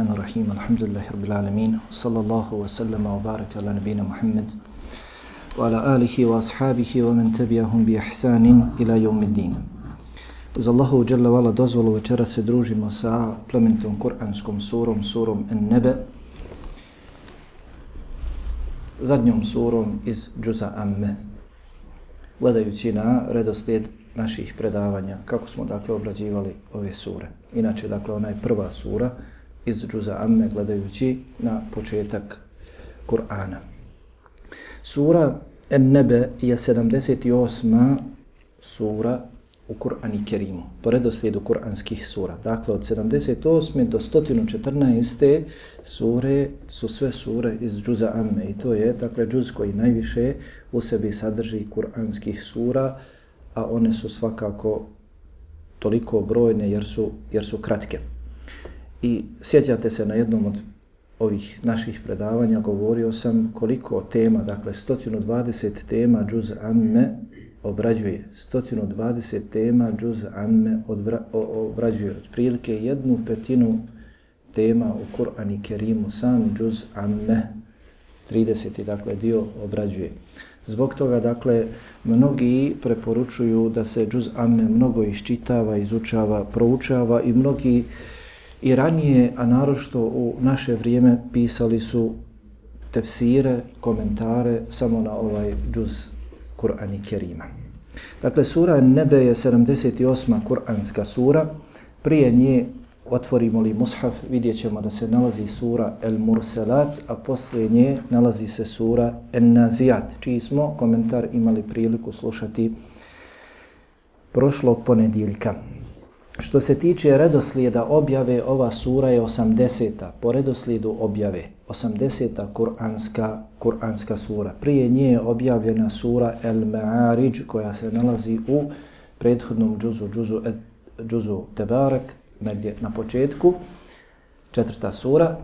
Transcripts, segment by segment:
بسم الله الرحمن الرحيم الحمد لله رب العالمين صلى الله وسلم وبارك على نبينا محمد وعلى آله وأصحابه ومن تبعهم بإحسان إلى يوم الدين Uz Allahu Jalla Vala dozvolu večera se družimo sa plemenitom Kur'anskom surom, surom En-Nebe, zadnjom surom iz Džuza Amme, gledajući na redoslijed naših predavanja, kako smo dakle obrađivali ove sure. Inače, dakle, ona je prva sura iz Džuza Amme, gledajući na početak Kur'ana. Sura En-Nebe je 78. sura u Kur'ani Kerimu, po redoslijedu kur'anskih sura. Dakle, od 78. do 114. sure su sve sure iz Džuza Amme i to je, dakle, Džuz koji najviše u sebi sadrži kur'anskih sura, a one su svakako toliko brojne jer su, jer su kratke. I sjećate se na jednom od ovih naših predavanja, govorio sam koliko tema, dakle 120 tema Džuz Amme obrađuje 120 tema džuz amme odbra, obrađuje otprilike jednu petinu tema u Kur'ani Kerimu sam džuz amme 30. dakle dio obrađuje. Zbog toga dakle mnogi preporučuju da se džuz amme mnogo iščitava, izučava, proučava i mnogi i ranije, a narošto u naše vrijeme pisali su tefsire, komentare samo na ovaj džuz Kur'ani Kerima. Dakle, sura Nebe je 78. Kur'anska sura. Prije nje otvorimo li mushaf, vidjet ćemo da se nalazi sura El Mursalat, a poslije nje nalazi se sura En Nazijat, čiji smo komentar imali priliku slušati prošlog ponedjeljka. Što se tiče redoslijeda objave, ova sura je 80. po redoslijedu objave. 80. kuranska, kuranska sura. Prije nje je objavljena sura El Ma'arij koja se nalazi u prethodnom džuzu, džuzu, džuzu Tebarek, negdje na početku, četvrta sura,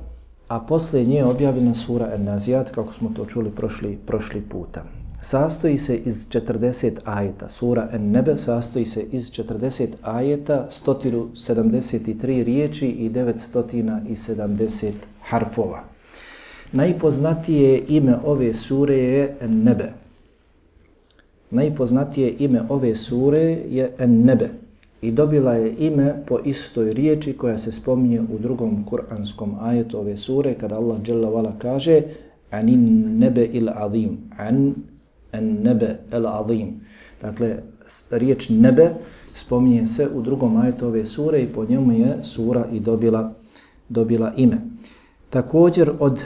a poslije nje je objavljena sura El Nazijat, kako smo to čuli prošli, prošli puta sastoji se iz 40 ajeta. Sura En-Nebe sastoji se iz 40 ajeta, 173 riječi i 970 harfova. Najpoznatije ime ove sure je En-Nebe. Najpoznatije ime ove sure je En-Nebe. I dobila je ime po istoj riječi koja se spominje u drugom kuranskom ajetu ove sure, kada Allah dželle kaže Anin nebe il azim. An en nebe el azim. Dakle, riječ nebe spominje se u drugom ajetu ove sure i po njemu je sura i dobila, dobila ime. Također od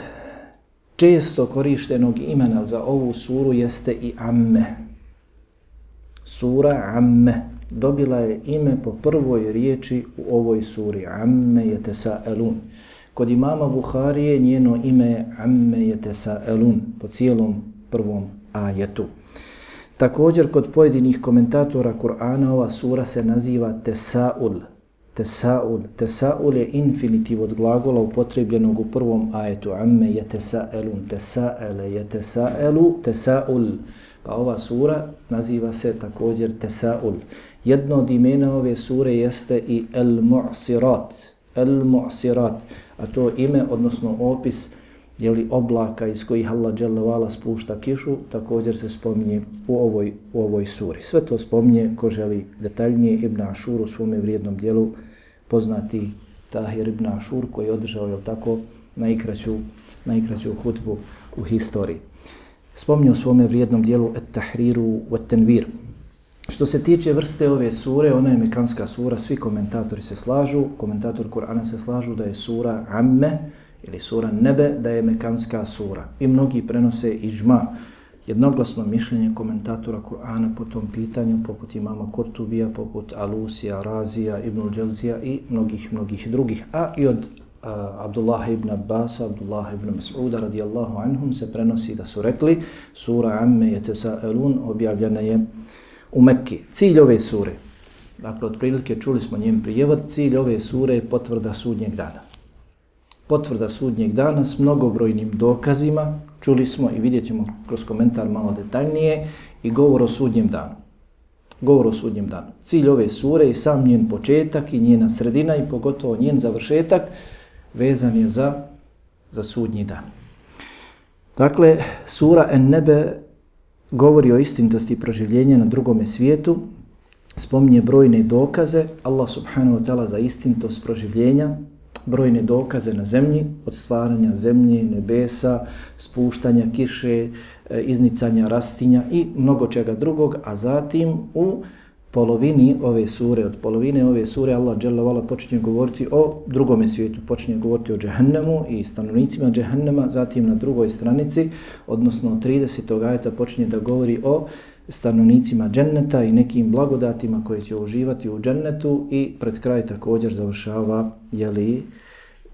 često korištenog imena za ovu suru jeste i amme. Sura amme dobila je ime po prvoj riječi u ovoj suri. Amme je tesa elun. Kod imama Buharije njeno ime je amme je tesa elun po cijelom prvom ajetu. Također kod pojedinih komentatora Kur'ana ova sura se naziva Tesaul. Tesaul. Tesaul je infinitiv od glagola upotrebljenog u prvom ajetu. Amme je tesaelun. Tesaele je tesaelu. Tesaul. Pa ova sura naziva se također Tesaul. Jedno od imena ove sure jeste i El Mu'sirat. El Mu'sirat. A to ime, odnosno opis, jeli, oblaka iz kojih Allah dželle spušta kišu, također se spominje u ovoj, u ovoj suri. Sve to spominje ko želi detaljnije Ibn Ašur u svome vrijednom dijelu poznati Tahir Ibn Ašur koji je održao je tako najkraću, najkraću hutbu u historiji. Spominje u svome vrijednom dijelu Et Tahriru Wat Tenvir. Što se tiče vrste ove sure, ona je mekanska sura, svi komentatori se slažu, komentator Kur'ana se slažu da je sura Amme, ili sura Nebe, da je mekanska sura. I mnogi prenose i jednoglasno mišljenje komentatora Kur'ana po tom pitanju, poput imama Kurtubija, poput Alusija, Razija, Ibnul Dželzija i mnogih, mnogih drugih. A i od uh, Abdullah ibn Abbas, Abdullah ibn Mas'uda radijallahu anhum se prenosi da su rekli sura Amme je tesaelun objavljena je u Mekki. Cilj ove sure, dakle otprilike čuli smo njen prijevod, cilj ove sure je potvrda sudnjeg dana potvrda sudnjeg dana s mnogobrojnim dokazima, čuli smo i vidjet ćemo kroz komentar malo detaljnije, i govor o sudnjem danu. Govor o sudnjem danu. Cilj ove sure i sam njen početak i njena sredina i pogotovo njen završetak vezan je za, za sudnji dan. Dakle, sura En-Nebe govori o istinitosti proživljenja na drugome svijetu, spominje brojne dokaze, Allah subhanahu wa ta'ala za istinitost proživljenja, brojne dokaze na zemlji, od stvaranja zemlje, nebesa, spuštanja kiše, e, iznicanja rastinja i mnogo čega drugog, a zatim u polovini ove sure, od polovine ove sure Allah dželle vala počinje govoriti o drugom svijetu, počinje govoriti o džehennemu i stanovnicima džehennema, zatim na drugoj stranici, odnosno 30. ajeta počinje da govori o stanovnicima dženneta i nekim blagodatima koje će uživati u džennetu i pred kraj također završava jeli,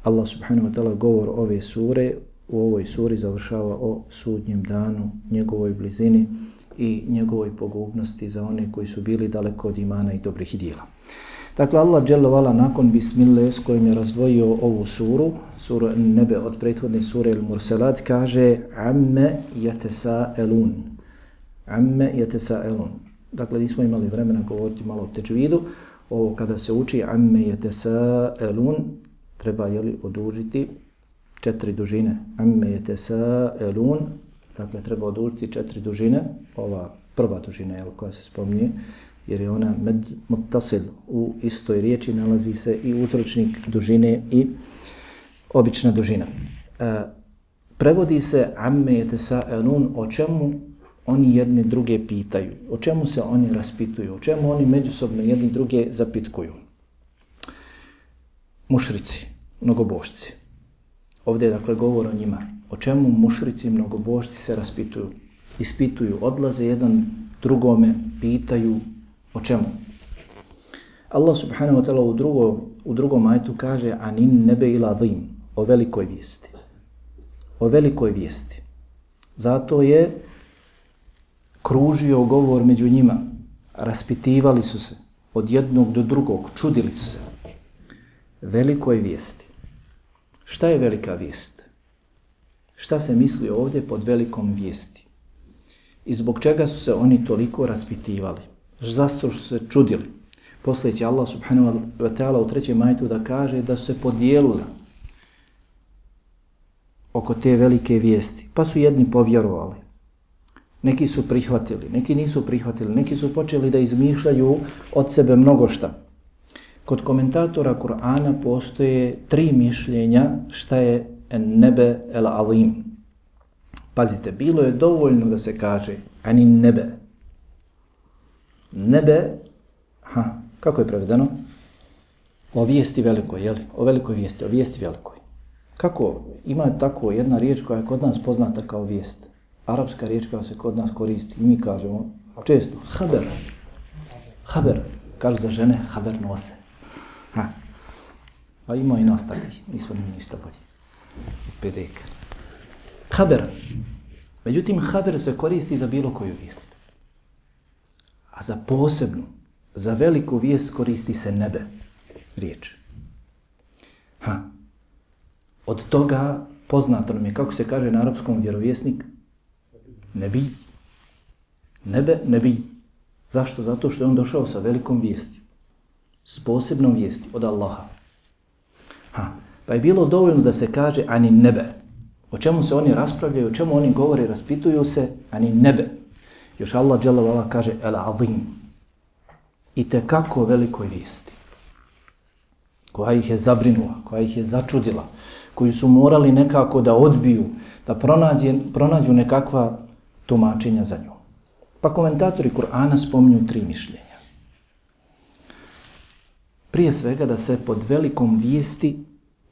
Allah subhanahu wa ta'ala govor ove sure u ovoj suri završava o sudnjem danu, njegovoj blizini i njegovoj pogubnosti za one koji su bili daleko od imana i dobrih dijela. Dakle, Allah dželovala nakon bismile s kojim je razdvojio ovu suru, suru nebe od prethodne sure Il Mursalat, kaže Amme jetesa elun. Amme jetesaelun. Dakle, nismo imali vremena govoriti malo o teđvidu. Ovo kada se uči Amme jetesaelun, treba jeli, odužiti četiri dužine. Amme jetesaelun, Dakle, treba odužiti četiri dužine. Ova prva dužina je koja se spominje, jer je ona med mutasil u istoj riječi nalazi se i uzročnik dužine i obična dužina. E, prevodi se amme sa o čemu oni jedne druge pitaju, o čemu se oni raspituju, o čemu oni međusobno jedni druge zapitkuju. Mušrici, mnogobošci. Ovdje je dakle govor o njima o čemu mušrici mnogobošci se raspituju, ispituju, odlaze jedan drugome, pitaju o čemu. Allah subhanahu wa ta'ala u, drugo, u drugom ajtu kaže anin nebe ila dhim, o velikoj vijesti. O velikoj vijesti. Zato je kružio govor među njima, raspitivali su se od jednog do drugog, čudili su se. Velikoj vijesti. Šta je velika vijest? Šta se misli ovdje pod velikom vijesti? I zbog čega su se oni toliko raspitivali? Zašto su se čudili? Poslije će Allah subhanahu wa ta'ala u trećem majtu da kaže da su se podijelili oko te velike vijesti. Pa su jedni povjerovali. Neki su prihvatili, neki nisu prihvatili, neki su počeli da izmišljaju od sebe mnogo šta. Kod komentatora Kur'ana postoje tri mišljenja šta je en nebe el alim. Pazite, bilo je dovoljno da se kaže ani nebe. Nebe, ha, kako je prevedeno? O vijesti velikoj, jeli? O velikoj vijesti, o vijesti velikoj. Kako? Ima tako jedna riječ koja je kod nas poznata kao vijest. Arapska riječ koja se kod nas koristi. I mi kažemo često, haber. Haber. Kažu za žene, haber nose. Ha. A ima i nas takvi, nismo ni ništa bolji. Pedeka. Haber. Međutim, haber se koristi za bilo koju vijest. A za posebnu, za veliku vijest koristi se nebe. Riječ. Ha. Od toga poznato nam je, kako se kaže na arapskom vjerovjesnik, nebi. Nebe, nebi. Zašto? Zato što je on došao sa velikom vijesti. S posebnom vijesti od Allaha. Ha. Pa je bilo dovoljno da se kaže ani nebe. O čemu se oni raspravljaju, o čemu oni govore, raspituju se, ani nebe. Još Allah dželavala kaže el azim. I te kako velikoj vijesti. Koja ih je zabrinula, koja ih je začudila, koji su morali nekako da odbiju, da pronađe, pronađu nekakva tumačenja za nju. Pa komentatori Kur'ana spominju tri mišljenja. Prije svega da se pod velikom vijesti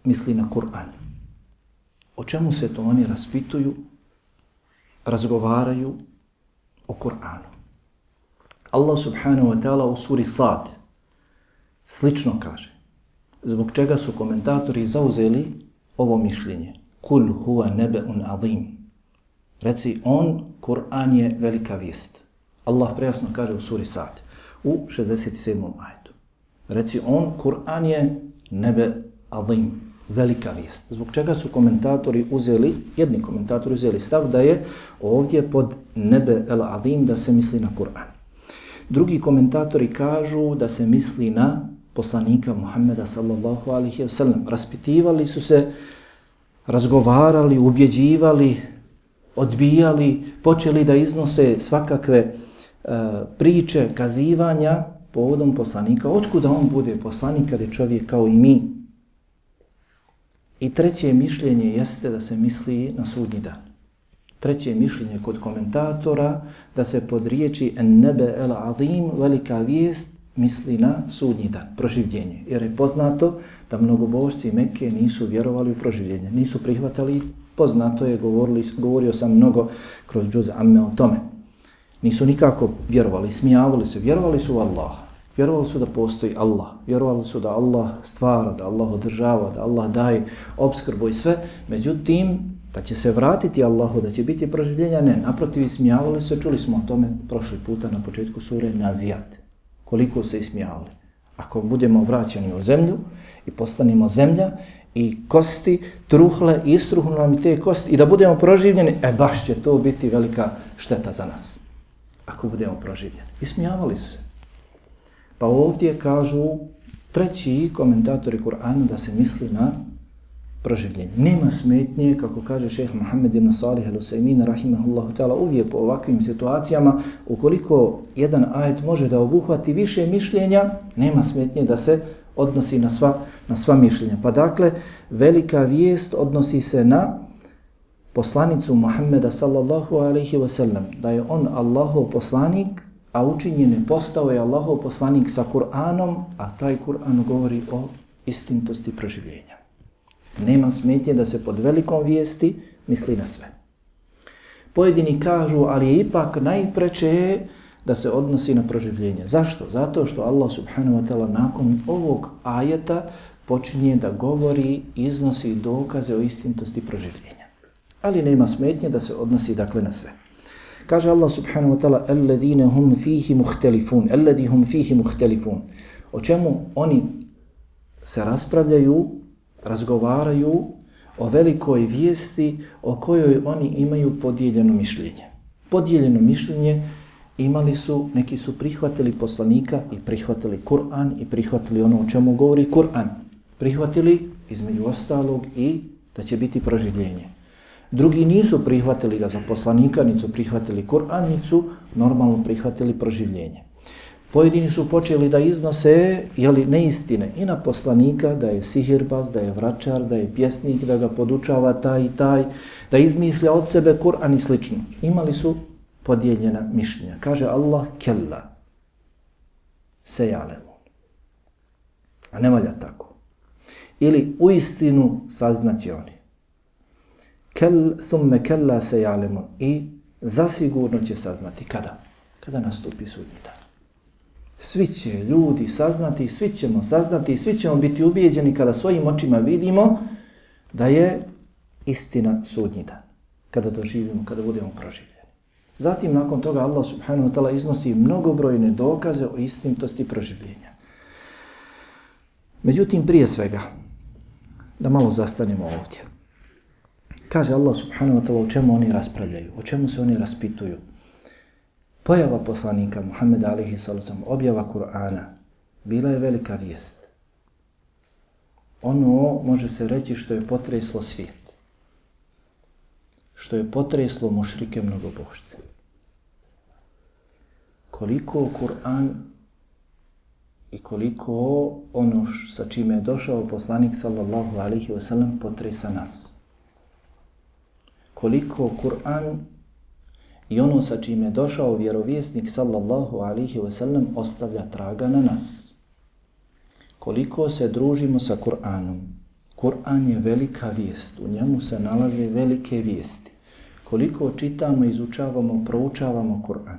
misli na Kur'an. O čemu se to oni raspituju, razgovaraju o Kur'anu. Allah subhanahu wa ta'ala u suri Sad slično kaže. Zbog čega su komentatori zauzeli ovo mišljenje. Kul huwa nebe'un azim. Reci, on, Kur'an je velika vijest. Allah prejasno kaže u suri Sad u 67. ajetu. Reci, on, Kur'an je nebe azim velika vijest. Zbog čega su komentatori uzeli, jedni komentatori uzeli stav da je ovdje pod nebe el azim da se misli na Kur'an. Drugi komentatori kažu da se misli na poslanika Muhammeda sallallahu alaihi ve sellem. Raspitivali su se, razgovarali, ubjeđivali, odbijali, počeli da iznose svakakve uh, priče, kazivanja povodom poslanika. Otkuda on bude poslanik kada je čovjek kao i mi? I treće mišljenje jeste da se misli na sudnji dan. Treće mišljenje kod komentatora da se pod riječi en nebe el azim, velika vijest, misli na sudnji dan, proživljenje. Jer je poznato da mnogobožci Mekke nisu vjerovali u proživljenje, nisu prihvatali, poznato je, govorili, govorio sam mnogo kroz džuz amme o tome. Nisu nikako vjerovali, smijavali se, vjerovali su u Allaha. Vjerovali su da postoji Allah, vjerovali su da Allah stvara, da Allah održava, da Allah daje obskrbu i sve. Međutim, da će se vratiti Allahu, da će biti proživljenja, ne. Naprotiv, ismijavali se, čuli smo o tome prošli puta na početku sure Nazijat. Koliko se ismijavali. Ako budemo vraćeni u zemlju i postanimo zemlja i kosti truhle, istruhnu nam i te kosti i da budemo proživljeni, e baš će to biti velika šteta za nas. Ako budemo proživljeni. Ismijavali se. Pa ovdje kažu treći komentatori Kur'ana da se misli na proživljenje. Nema smetnje, kako kaže šeheh Mohamed ibn Salih al-Usaymin, rahimahullahu ta'ala, uvijek u ovakvim situacijama, ukoliko jedan ajet može da obuhvati više mišljenja, nema smetnje da se odnosi na sva, na sva mišljenja. Pa dakle, velika vijest odnosi se na poslanicu Muhammeda sallallahu alaihi wa sallam, da je on Allahov poslanik, a učinjen je postao je Allahov poslanik sa Kur'anom, a taj Kur'an govori o istintosti proživljenja. Nema smetnje da se pod velikom vijesti misli na sve. Pojedini kažu, ali je ipak najpreče da se odnosi na proživljenje. Zašto? Zato što Allah subhanahu wa ta'ala nakon ovog ajeta počinje da govori, iznosi dokaze o istintosti proživljenja. Ali nema smetnje da se odnosi dakle na sve. Kaže Allah subhanahu wa ta'ala alladhina hum fihi muhtalifun, alladhi hum fihi muhtalifun. o čemu oni se raspravljaju razgovaraju o velikoj vijesti o kojoj oni imaju podijeljeno mišljenje. Podijeljeno mišljenje imali su neki su prihvatili poslanika i prihvatili Kur'an i prihvatili ono o čemu govori Kur'an. Prihvatili između ostalog i da će biti proživljenje. Drugi nisu prihvatili ga za poslanika, nisu prihvatili Kur'an, nisu normalno prihvatili proživljenje. Pojedini su počeli da iznose jeli, neistine i na poslanika, da je sihirbaz, da je vračar, da je pjesnik, da ga podučava taj i taj, da izmišlja od sebe Kur'an i slično. Imali su podijeljena mišljenja. Kaže Allah, kella, se jalemu. A ne valja tako. Ili u istinu saznaće oni kel thumme kella se jalemun i zasigurno će saznati kada kada nastupi sudnji dan svi će ljudi saznati svi ćemo saznati svi ćemo biti ubijeđeni kada svojim očima vidimo da je istina sudnji dan kada doživimo kada budemo proživljeni. Zatim nakon toga Allah subhanahu wa ta'ala iznosi mnogobrojne dokaze o istinitosti proživljenja. Međutim prije svega da malo zastanemo ovdje. Kaže Allah subhanahu wa ta'ala o čemu oni raspravljaju, o čemu se oni raspituju. Pojava poslanika Muhammeda alihi sallam, objava Kur'ana, bila je velika vijest. Ono može se reći što je potreslo svijet. Što je potreslo mušrike mnogobožce. Koliko Kur'an i koliko ono sa čime je došao poslanik sallallahu alihi wasallam potresa nas koliko Kur'an i ono sa čim je došao vjerovjesnik sallallahu alihi wasallam ostavlja traga na nas. Koliko se družimo sa Kur'anom. Kur'an je velika vijest, u njemu se nalaze velike vijesti. Koliko čitamo, izučavamo, proučavamo Kur'an.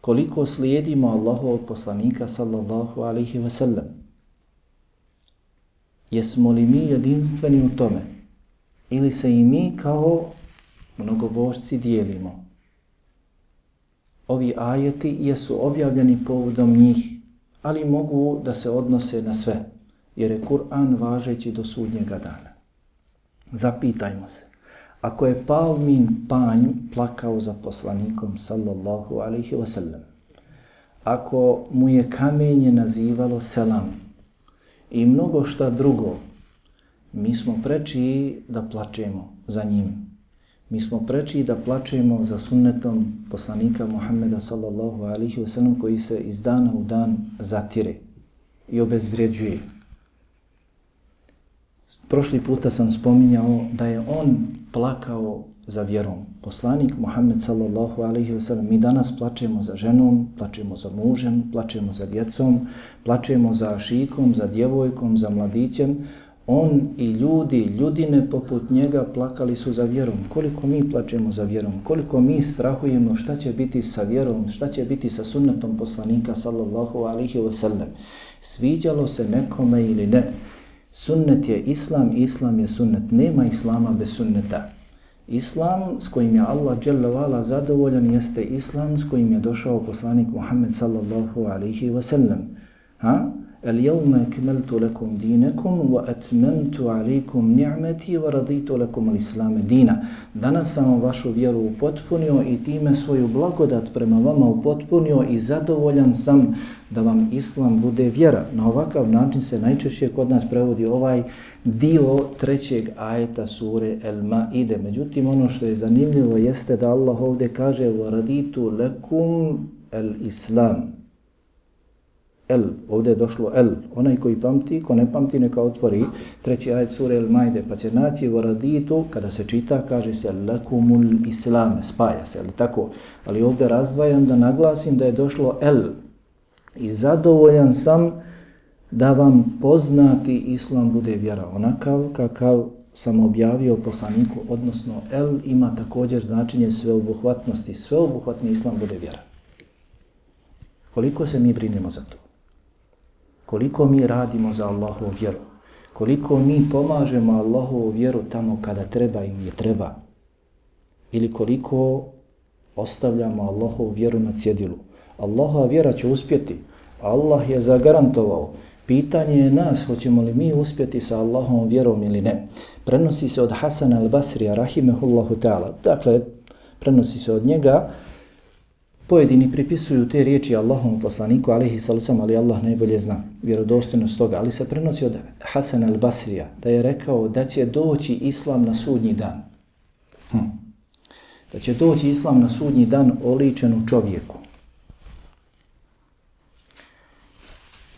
Koliko slijedimo Allahovog poslanika sallallahu alihi wasallam. Jesmo li mi jedinstveni u tome? ili se i mi kao mnogobožci dijelimo. Ovi ajeti jesu objavljeni povodom njih, ali mogu da se odnose na sve, jer je Kur'an važeći do sudnjega dana. Zapitajmo se, ako je Palmin panj plakao za poslanikom sallallahu alaihi wasallam, ako mu je kamenje nazivalo selam i mnogo šta drugo, mi smo preči da plačemo za njim. Mi smo preči da plačemo za sunnetom poslanika Muhammeda sallallahu alihi wasallam koji se iz dana u dan zatire i obezvređuje. Prošli puta sam spominjao da je on plakao za vjerom. Poslanik Muhammed sallallahu alaihi wa sallam, mi danas plačemo za ženom, plačemo za mužem, plačemo za djecom, plačemo za šikom, za djevojkom, za mladićem. On i ljudi, ljudine poput njega plakali su za vjerom. Koliko mi plačemo za vjerom, koliko mi strahujemo šta će biti sa vjerom, šta će biti sa sunnetom poslanika sallallahu alaihi wasallam. Sviđalo se nekome ili ne. Sunnet je islam, islam je sunnet. Nema islama bez sunneta. Islam s kojim je Allah dželle zadovoljan jeste islam s kojim je došao poslanik Muhammed sallallahu alihi wasallam. Ha? اليوم أكملت لكم دينكم وأتممت عليكم نعمتي ورضيت لكم الإسلام دينا Danas sam vašu vjeru upotpunio i time svoju blagodat prema vama upotpunio i zadovoljan sam da vam Islam bude vjera. Na ovakav način se najčešće kod nas prevodi ovaj dio trećeg ajeta sure El Maide. Međutim, ono što je zanimljivo jeste da Allah ovdje kaže وَرَدِيتُ لَكُمْ الْإِسْلَامِ El, ovdje je došlo El, onaj koji pamti, ko ne pamti, neka otvori treći ajet sure El Majde, pa će naći u raditu, kada se čita, kaže se Lakumul Islame, spaja se, ali tako. Ali ovdje razdvajam da naglasim da je došlo El i zadovoljan sam da vam poznati Islam bude vjera onakav kakav sam objavio poslaniku, odnosno El ima također značenje sveobuhvatnosti, sveobuhvatni Islam bude vjera. Koliko se mi brinemo za to? Koliko mi radimo za Allahovu vjeru, koliko mi pomažemo Allahovu vjeru tamo kada treba i je treba, ili koliko ostavljamo Allahovu vjeru na cjedilu. Allahova vjera će uspjeti, Allah je zagarantovao. Pitanje je nas, hoćemo li mi uspjeti sa Allahom vjerom ili ne. Prenosi se od Hasana al-Basrija, rahimehullahu ta'ala. Dakle, prenosi se od njega, Pojedini pripisuju te riječi Allahom poslaniku, alihi salucam, ali Allah najbolje zna vjerodostojnost toga. Ali se prenosi od Hasan al-Basrija da je rekao da će doći Islam na sudnji dan. Hm. Da će doći Islam na sudnji dan oličen u čovjeku.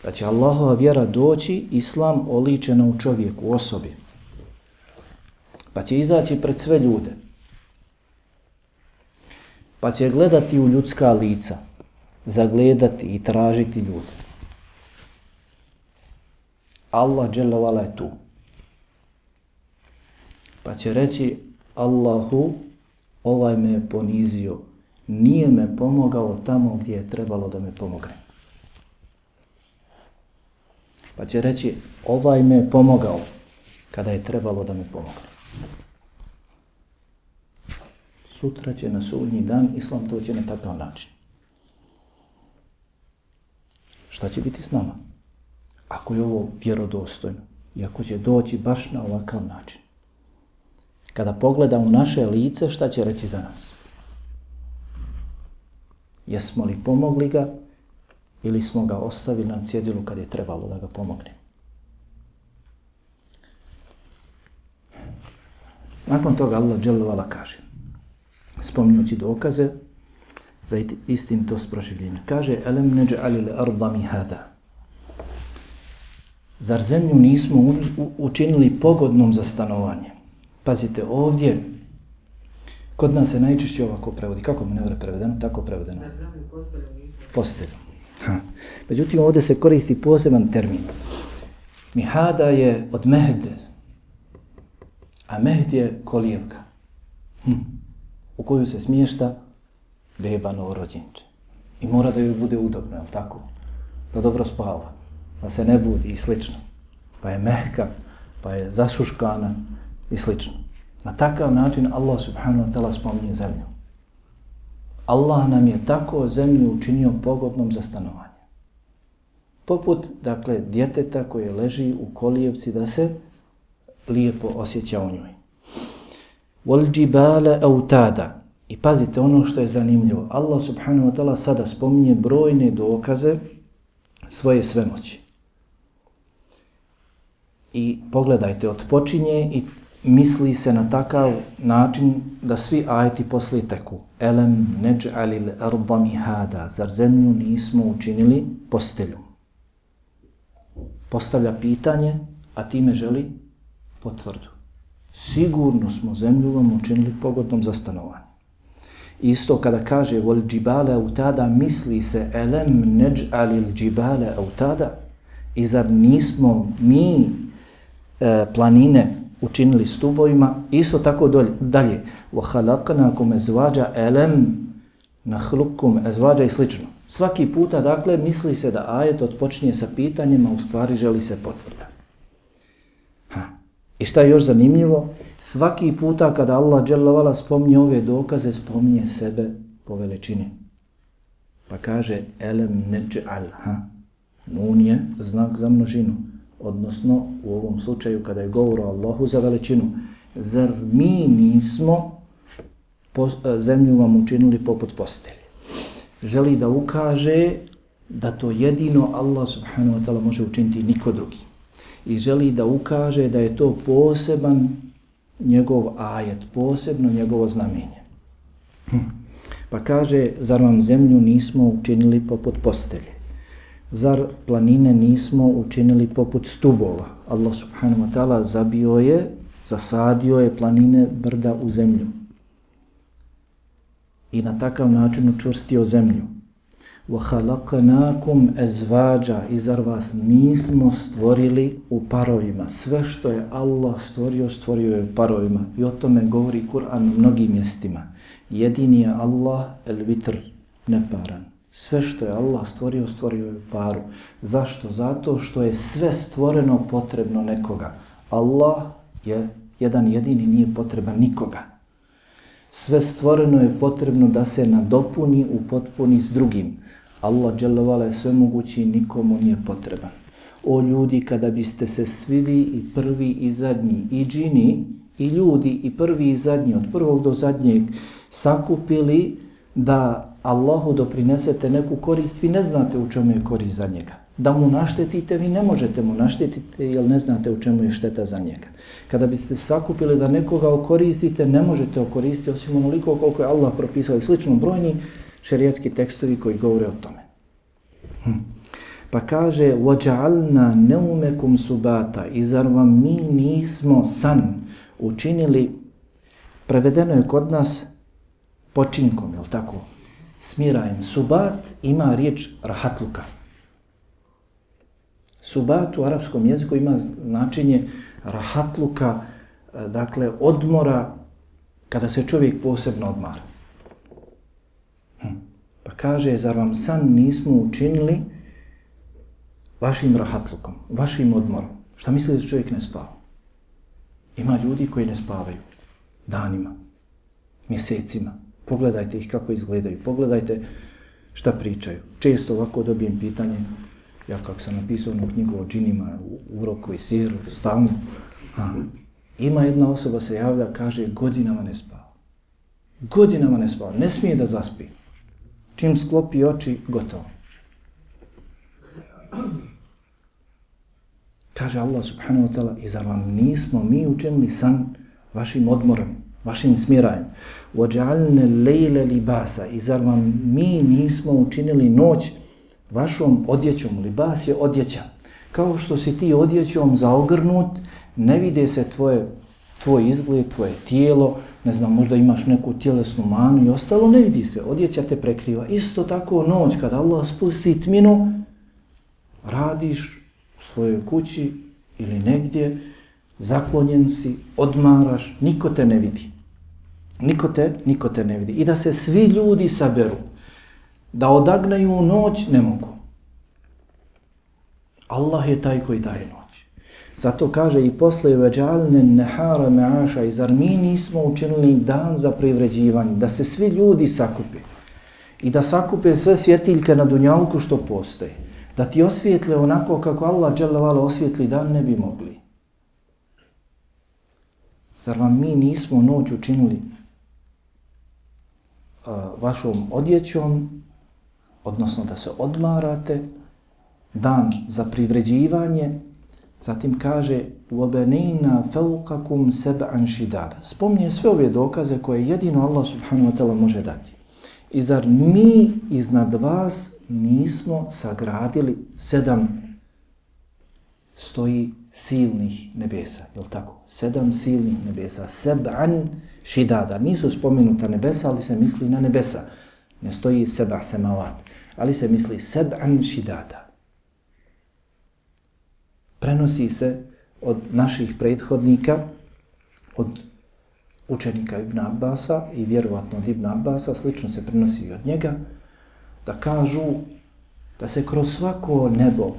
Da će Allahova vjera doći Islam oličena u čovjeku, u osobi. Pa će izaći pred sve ljude pa će gledati u ljudska lica, zagledati i tražiti ljude. Allah dželovala je tu. Pa će reći Allahu, ovaj me je ponizio, nije me pomogao tamo gdje je trebalo da me pomogne. Pa će reći, ovaj me je pomogao kada je trebalo da me pomogne sutra će na sudnji dan islam to će na takav način. Šta će biti s nama? Ako je ovo vjerodostojno i ako će doći baš na ovakav način. Kada pogleda u naše lice, šta će reći za nas? Jesmo li pomogli ga ili smo ga ostavili na cjedilu kad je trebalo da ga pomogne? Nakon toga Allah dželovala kaže spominjući dokaze za istinitost proživljenja. Kaže, elem neđe alil arda mihada. Zar zemlju nismo učinili pogodnom za stanovanje? Pazite, ovdje, kod nas se najčešće ovako prevodi. Kako mi ne vre prevedeno? Tako prevedeno. Zar zemlju postelju Ha. Međutim, ovdje se koristi poseban termin. Mihada je od mehde, a mehd je kolijevka. Hm u koju se smješta beba novorođenče. I mora da joj bude udobno, je tako? Da dobro spava, da se ne budi i slično. Pa je mehka, pa je zašuškana i slično. Na takav način Allah subhanahu wa ta'ala spominje zemlju. Allah nam je tako zemlju učinio pogodnom za stanovanje. Poput, dakle, djeteta koje leži u kolijevci da se lijepo osjeća u njoj وَالْجِبَالَ أَوْتَادَ I pazite ono što je zanimljivo. Allah subhanahu wa ta'ala sada spominje brojne dokaze svoje svemoći. I pogledajte, odpočinje i misli se na takav način da svi ajeti poslije teku. Elem neđ'alil arda mihada. Zar zemlju nismo učinili posteljom? Postavlja pitanje, a time želi potvrdu. sigurno smo zemlju vam učinili pogodnom za stanovanje. Isto kada kaže vol džibale autada, misli se elem neđ alil džibale autada i zar nismo mi e, planine učinili stubovima, isto tako dalje. Wa halaknakum ezvađa elem nahlukum ezvađa i slično. Svaki puta, dakle, misli se da ajet odpočinje sa pitanjima, u stvari želi se potvrda. I šta je još zanimljivo? Svaki puta kada Allah dželavala spomnje ove dokaze, spomnje sebe po veličini. Pa kaže, elem neđal, ha. Nun je znak za množinu odnosno u ovom slučaju kada je govor o Allahu za veličinu, zar mi nismo po, zemlju vam učinili poput postelje? Želi da ukaže da to jedino Allah subhanahu wa ta'ala može učiniti niko drugi. I želi da ukaže da je to poseban njegov ajet, posebno njegovo znamenje. Hm. Pa kaže, zar vam zemlju nismo učinili poput postelje? zar planine nismo učinili poput stubova? Allah subhanahu wa ta'ala zabio je, zasadio je planine brda u zemlju. I na takav način učvrstio zemlju. وَحَلَقَنَاكُمْ اَزْوَاđَ I zar vas nismo stvorili u parovima? Sve što je Allah stvorio, stvorio je u parovima. I o tome govori Kur'an u mnogim mjestima. Jedini je Allah, el-vitr, neparan. Sve što je Allah stvorio, stvorio je paru. Zašto? Zato što je sve stvoreno potrebno nekoga. Allah je jedan jedini, nije potreban nikoga. Sve stvoreno je potrebno da se nadopuni u potpuni s drugim. Allah dželovala je sve mogući i nikomu nije potreban. O ljudi, kada biste se svi vi i prvi i zadnji i džini i ljudi i prvi i zadnji od prvog do zadnjeg sakupili da Allahu doprinesete neku korist, vi ne znate u čemu je korist za njega Da mu naštetite, vi ne možete mu naštetiti jer ne znate u čemu je šteta za njega. Kada biste sakupili da nekoga okoristite, ne možete okoristiti osim onoliko koliko je Allah propisao i slično brojni šerijetski tekstovi koji govore o tome. Hm. Pa kaže, وَجَعَلْنَا نَوْمَكُمْ subata I zar vam mi nismo san učinili, prevedeno je kod nas počinkom, je tako? smirajem. Subat ima riječ rahatluka. Subat u arapskom jeziku ima značenje rahatluka, e, dakle odmora kada se čovjek posebno odmara. Hm. Pa kaže, zar vam san nismo učinili vašim rahatlukom, vašim odmorom? Šta mislite da čovjek ne spava? Ima ljudi koji ne spavaju danima, mjesecima, Pogledajte ih kako izgledaju, pogledajte šta pričaju. Često ovako dobijem pitanje, ja kako sam napisao onu knjigu o džinima, u roku i siru, stavnu. A, ima jedna osoba se javlja, kaže, godinama ne spava. Godinama ne spava, ne smije da zaspi. Čim sklopi oči, gotovo. Kaže Allah subhanahu wa ta'ala, i zar vam nismo mi učinili san vašim odmorom, vašim smirajem. وَجَعَلْنَ اللَّيْلَ libasa I zar vam mi nismo učinili noć vašom odjećom? Libas je odjeća. Kao što si ti odjećom zaogrnut, ne vide se tvoje, tvoj izgled, tvoje tijelo, ne znam, možda imaš neku tjelesnu manu i ostalo, ne vidi se, odjeća te prekriva. Isto tako noć, kada Allah spusti tminu, radiš u svojoj kući ili negdje, zaklonjen si, odmaraš, niko te ne vidi. Niko te, niko te ne vidi. I da se svi ljudi saberu, da odagnaju noć, ne mogu. Allah je taj koji daje noć. Zato kaže i posle veđalne nehara meaša i zar mi nismo učinili dan za privređivanje, da se svi ljudi sakupe i da sakupe sve svjetiljke na dunjalku što postoje, da ti osvijetle onako kako Allah dželevala osvijetli dan ne bi mogli. Zar vam mi nismo noć učinili vašom odjećom, odnosno da se odmarate, dan za privređivanje, zatim kaže وَبَنِينَا فَوْقَكُمْ سَبْعًا شِدَادًا Spomnije sve ove dokaze koje jedino Allah subhanahu wa ta'ala može dati. I zar mi iznad vas nismo sagradili sedam stoji silnih nebesa, je tako? Sedam silnih nebesa, seb'an šidada. Nisu spomenuta nebesa, ali se misli na nebesa. Ne stoji seba semavat, ali se misli seb'an šidada. Prenosi se od naših prethodnika, od učenika Ibn Abbasa i vjerovatno od Ibn Abbasa, slično se prenosi i od njega, da kažu da se kroz svako nebo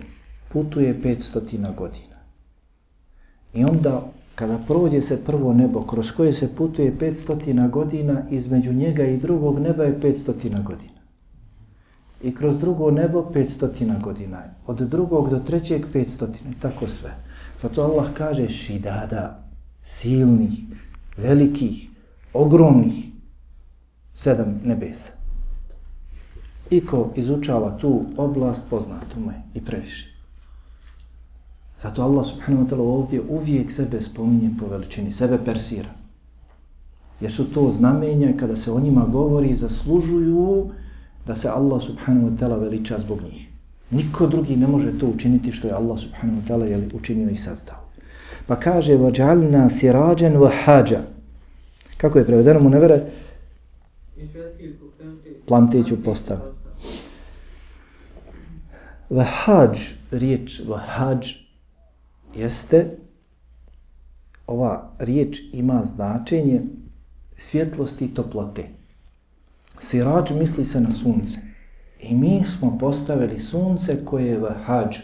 putuje 500 godina. I onda, kada prođe se prvo nebo, kroz koje se putuje 500 godina, između njega i drugog neba je 500 godina. I kroz drugo nebo 500 godina. Od drugog do trećeg 500 i tako sve. Zato Allah kaže šidada, silnih, velikih, ogromnih, sedam nebesa. I ko izučava tu oblast, poznato mu je i previše. Zato Allah subhanahu wa ta'ala ovdje uvijek sebe spominje po veličini, sebe persira. Jer su to znamenja kada se o njima govori zaslužuju da se Allah subhanahu wa ta'ala veliča zbog njih. Niko drugi ne može to učiniti što je Allah subhanahu wa ta'ala učinio i sazdao. Pa kaže, vađalna sirađen vahađa. Kako je prevedeno mu nevere? Plantiću postav. Vahađ, riječ vahađ, jeste, ova riječ ima značenje svjetlosti i toplote. Sirađ misli se na sunce. I mi smo postavili sunce koje je vahađ,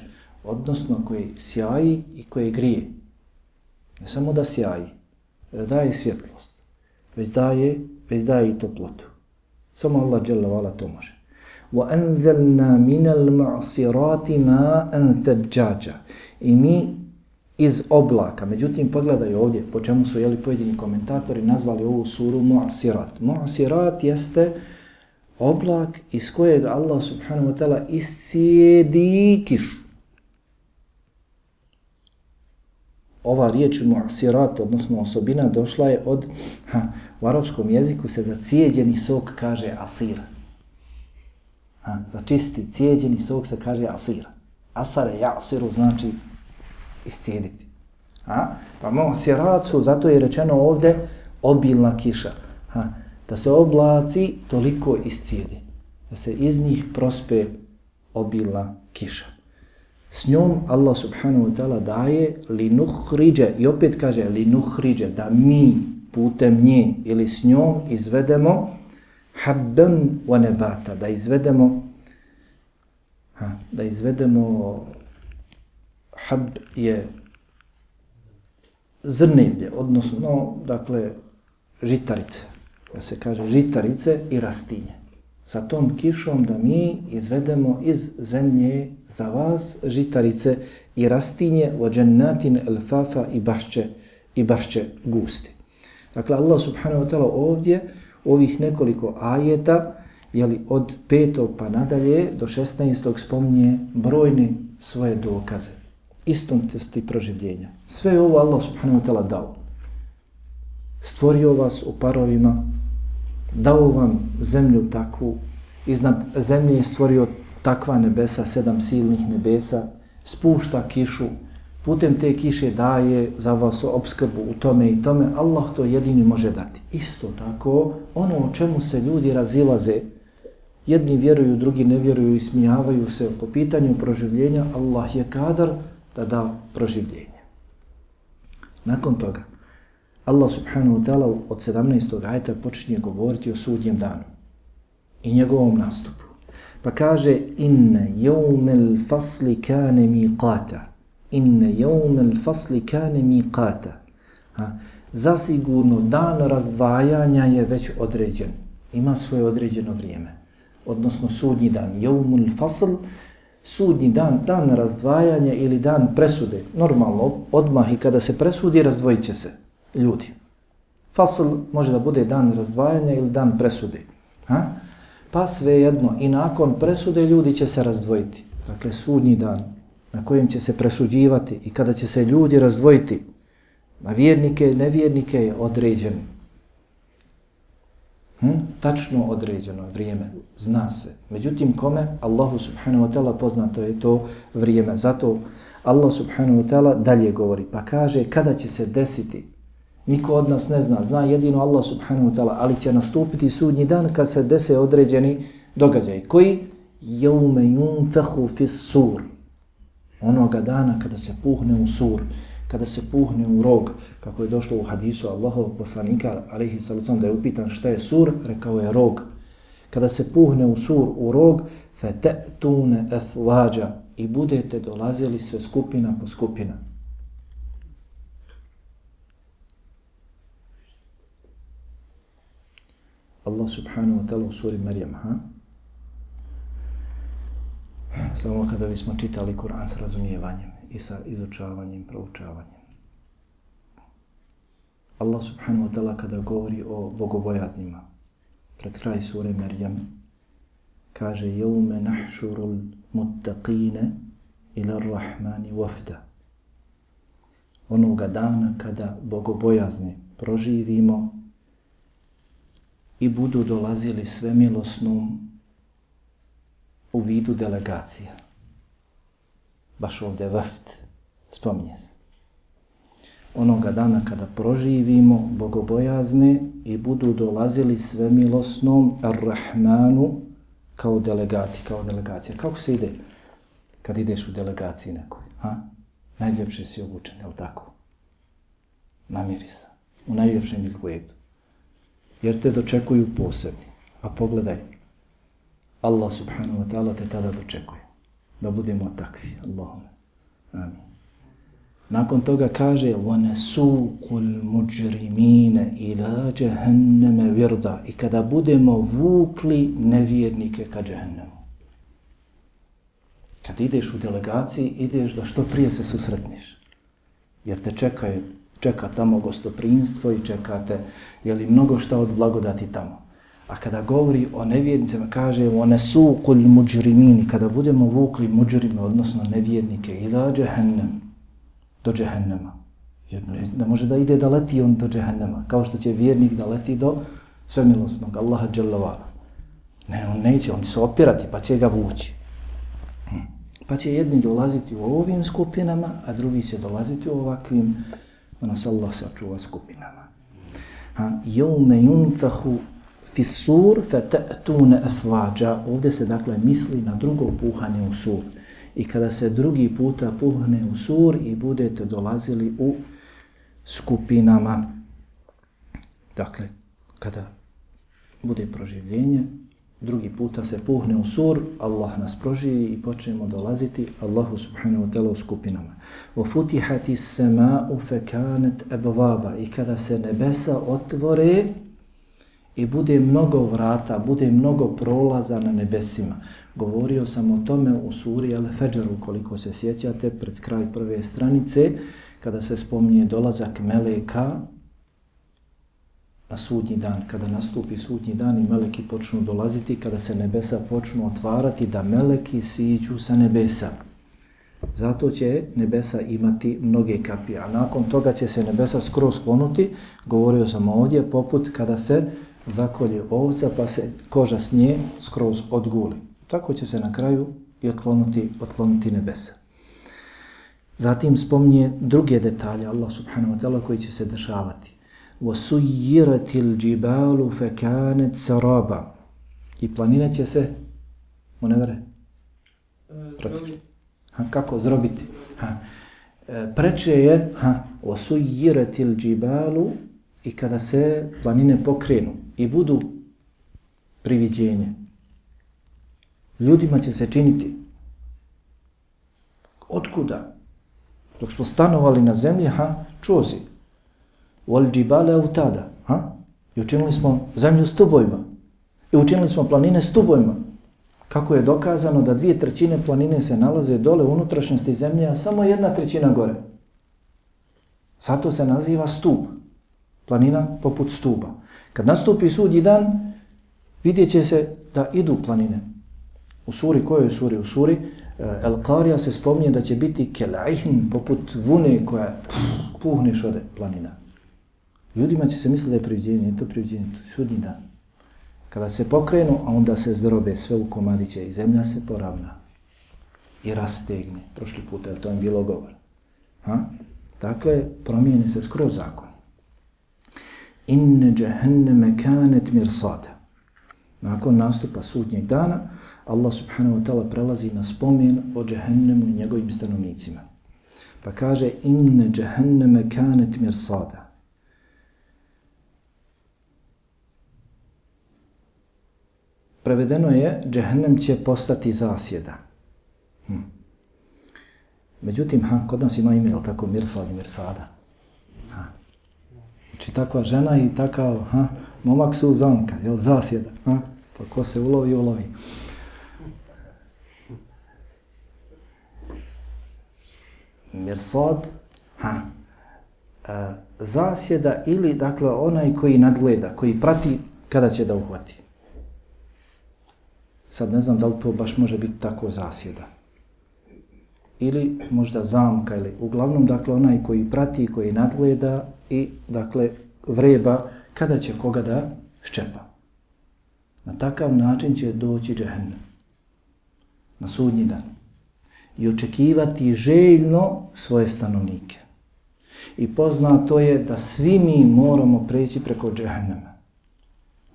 odnosno koje sjaji i koje grije. Ne samo da sjaji, da daje svjetlost, već daje, već daje i toplotu. Samo Allah dželle to može. وَأَنزَلْنَا مِنَ الْمَعْصِرَاتِ مَا أَنْثَجَّاجَ I mi iz oblaka. Međutim, pogledaj ovdje po čemu su jeli pojedini komentatori nazvali ovu suru Mu'asirat. Mu'asirat jeste oblak iz kojeg Allah subhanahu wa ta'ala iscijedi kišu. Ova riječ Mu'asirat, odnosno osobina, došla je od, ha, u arapskom jeziku se za cijeđeni sok kaže asir. Ha, za čisti cijeđeni sok se kaže asir. Asare, jasiru znači iscijediti. A? Pa mo siracu, zato je rečeno ovdje obilna kiša. Ha? Da se oblaci toliko iscijedi. Da se iz njih prospe obilna kiša. S njom Allah subhanahu wa ta'ala daje li nuhriđe, i opet kaže li nuhriđe, da mi putem nje ili s njom izvedemo habban wa nebata, da izvedemo ha, da izvedemo hab je zrnevlje, odnosno, dakle, žitarice. Da se kaže žitarice i rastinje. Sa tom kišom da mi izvedemo iz zemlje za vas žitarice i rastinje o džennatin elfafa i bašće, i bašće gusti. Dakle, Allah subhanahu wa ta'ala ovdje, ovih nekoliko ajeta, jeli od petog pa nadalje do šestnaestog spominje brojne svoje dokaze istontosti proživljenja. Sve je ovo Allah subhanahu wa ta'ala dao. Stvorio vas u parovima, dao vam zemlju takvu, iznad zemlje je stvorio takva nebesa, sedam silnih nebesa, spušta kišu, putem te kiše daje za vas obskrbu u tome i tome, Allah to jedini može dati. Isto tako, ono o čemu se ljudi razilaze, jedni vjeruju, drugi ne vjeruju i smijavaju se po pitanju proživljenja, Allah je kadar da da proživljenje. Nakon toga, Allah subhanahu wa ta'ala od 17. ajta počinje govoriti o sudnjem danu i njegovom nastupu. Pa kaže, inne jevmel fasli kane miqata. Inne jevmel fasli kane miqata. Ha, zasigurno dan razdvajanja je već određen. Ima svoje određeno vrijeme. Odnosno sudnji dan. Jevmel fasl sudnji dan, dan razdvajanja ili dan presude, normalno, odmah i kada se presudi, razdvojit će se ljudi. Fasl može da bude dan razdvajanja ili dan presude. Ha? Pa svejedno, i nakon presude ljudi će se razdvojiti. Dakle, sudnji dan na kojem će se presuđivati i kada će se ljudi razdvojiti na vjernike i nevjernike je određen. Hm? Tačno određeno vrijeme, zna se. Međutim, kome? Allahu subhanahu wa ta'ala poznato je to vrijeme. Zato Allah subhanahu wa ta'ala dalje govori, pa kaže kada će se desiti Niko od nas ne zna, zna jedino Allah subhanahu wa ta'ala, ali će nastupiti sudnji dan kad se dese određeni događaj. Koji? Jaume yunfehu fis sur. Onoga dana kada se puhne u sur, kada se puhne u rog, kako je došlo u hadisu Allahovog poslanika, alaihi salucam, da je upitan šta je sur, rekao je rog. Kada se puhne u sur, u rog, fe te'tune efvađa i budete dolazili sve skupina po skupina. Allah subhanahu wa ta'ala u suri Marijam, ha? Samo kada bismo čitali Kur'an s razumijevanjem i sa izučavanjem, proučavanjem. Allah subhanahu wa ta'ala kada govori o bogobojaznima, pred kraj sure Merjam, kaže jeume nahšurul muttaqine ila rahmani wafda. Onoga dana kada bogobojazni proživimo i budu dolazili svemilosnom u vidu delegacija. Baš ovdje vrft spominje se. Onoga dana kada proživimo bogobojazne i budu dolazili sve milosnom Ar-Rahmanu kao delegati, kao delegacija. Kako se ide kad ideš u delegaciji nekoj? Ha? Najljepše si obučen, je li tako? Namiri se. U najljepšem izgledu jer te dočekuju posebni. A pogledaj, Allah subhanahu wa ta'ala te tada dočekuje Da budemo takvi, Allahum. Amin. Nakon toga kaže وَنَسُوقُ الْمُجْرِمِينَ إِلَا جَهَنَّمَ وِرْدَ I kada budemo vukli nevjernike ka džahennemu. Kad ideš u delegaciji, ideš da što prije se susretniš. Jer te čekaju čeka tamo gostoprinstvo i čekate je li mnogo šta od blagodati tamo. A kada govori o nevjernicama, kaže one su kul muđrimini, kada budemo vukli muđrime, odnosno nevjernike, ila džehennem, do džehennema. Jer ne, ne može da ide da leti on do džehennema, kao što će vjernik da leti do svemilosnog, Allaha dželavala. Ne, on neće, on će se opirati, pa će ga vući. Hm. Pa će jedni dolaziti u ovim skupinama, a drugi će dolaziti u ovakvim da nas Allah sačuva skupinama. Ha, jeume yunfahu fissur fe te'tune efvađa. Ovdje se dakle misli na drugo puhanje u sur. I kada se drugi puta puhne u sur i budete dolazili u skupinama. Dakle, kada bude proživljenje, drugi puta se puhne u sur, Allah nas proživi i počnemo dolaziti Allahu subhanahu wa ta'la u skupinama. Wa futihati sema'u fekanet ebvaba i kada se nebesa otvore i bude mnogo vrata, bude mnogo prolaza na nebesima. Govorio sam o tome u suri Al-Fajr, koliko se sjećate, pred kraj prve stranice, kada se spominje dolazak Meleka, na sudnji dan, kada nastupi sudnji dan i meleki počnu dolaziti, kada se nebesa počnu otvarati, da meleki siđu sa nebesa. Zato će nebesa imati mnoge kapije, a nakon toga će se nebesa skroz sklonuti, govorio sam ovdje, poput kada se zakolje ovca pa se koža s nje skroz odguli. Tako će se na kraju i otklonuti, otklonuti nebesa. Zatim spomnije druge detalje Allah subhanahu wa ta'ala koji će se dešavati. وَسُيِّرَتِ الْجِبَالُ فَكَانَتْ سَرَابًا I planine će se, mu ne vere? Ha, kako zrobiti? Ha. E, preče je ha, وَسُيِّرَتِ الْجِبَالُ i kada se planine pokrenu i budu priviđenje. Ljudima će se činiti. Otkuda? Dok smo stanovali na zemlji, ha, čuozi wal jibala utada, ha? I učinili smo zemlju stubojima. I učinili smo planine stubojima. Kako je dokazano da dvije trećine planine se nalaze dole u unutrašnjosti zemlje, a samo jedna trećina gore. Zato se naziva stup. Planina poput stuba. Kad nastupi sudji dan, vidjet će se da idu planine. U suri, kojoj suri? U suri eh, El Qarija se spominje da će biti kelaihin, poput vune koja puhneš ode planina. Ljudima će se misliti da je priviđenje, to priviđenje, to je sudnji dan. Kada se pokrenu, a onda se zdrobe sve u komadiće i zemlja se poravna i rastegne. Prošli put je to im bilo govor. Ha? Dakle, promijeni se skroz zakon. Inne jahannama kanet mirsada. Nakon nastupa sudnjeg dana, Allah subhanahu wa ta'ala prelazi na spomen o jahannemu i njegovim stanovnicima. Pa kaže, inne jahannama kanet mirsada. Prevedeno je, džehennem će postati zasjeda. Hm. Međutim, ha, kod nas ima ime, tako, mirsad i mirsada. Znači, takva žena i takav, ha, momak su zanka, jel, zasjeda. Ha? Pa ko se ulovi, ulovi. Mirsad, ha, e, zasjeda ili, dakle, onaj koji nadgleda, koji prati kada će da uhvati. Sad ne znam da li to baš može biti tako zasjeda. Ili možda zamka, ili uglavnom, dakle, onaj koji prati, koji nadgleda i, dakle, vreba kada će koga da ščepa. Na takav način će doći džehennem. Na sudnji dan. I očekivati željno svoje stanovnike. I poznato je da svi mi moramo preći preko džehennema.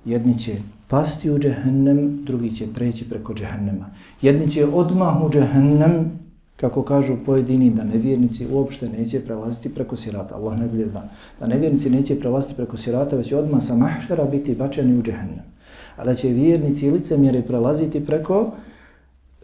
Jedni će pasti u džehennem, drugi će preći preko džehennema. Jedni će odmah u džehennem, kako kažu pojedini, da nevjernici uopšte neće prelaziti preko sirata. Allah najbolje zna. Da nevjernici neće prelaziti preko sirata, već odmah sa mahšara biti bačeni u džehennem. A da će vjernici licemjeri prelaziti preko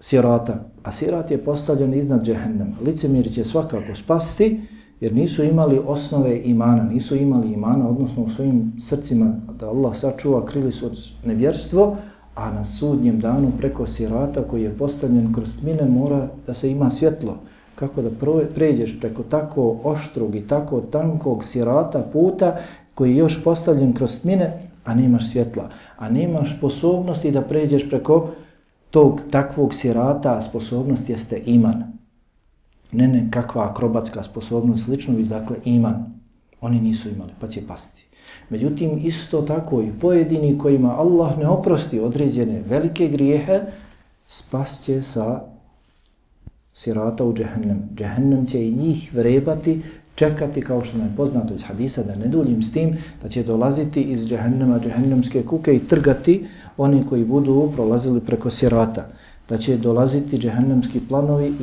sirata. A sirat je postavljen iznad džehennema. Licemjeri će svakako spasti, jer nisu imali osnove imana, nisu imali imana, odnosno u svojim srcima da Allah sačuva, krili su od nevjerstvo, a na sudnjem danu preko sirata koji je postavljen kroz tmine mora da se ima svjetlo. Kako da pređeš preko tako oštrog i tako tankog sirata puta koji je još postavljen kroz tmine, a nemaš svjetla, a nemaš sposobnosti da pređeš preko tog takvog sirata, a sposobnost jeste iman. Ne ne kakva akrobatska sposobnost, slično, već dakle iman. Oni nisu imali, pa će pasti. Međutim, isto tako i pojedini kojima Allah ne oprosti određene velike grijehe, spasće sa sirata u džehennem. Džehennem će i njih vrebati, čekati, kao što nam je poznato iz hadisa, da ne duljim s tim, da će dolaziti iz džehennema, džehennemske kuke i trgati oni koji budu prolazili preko sirata. Da će dolaziti džehennemski planovi,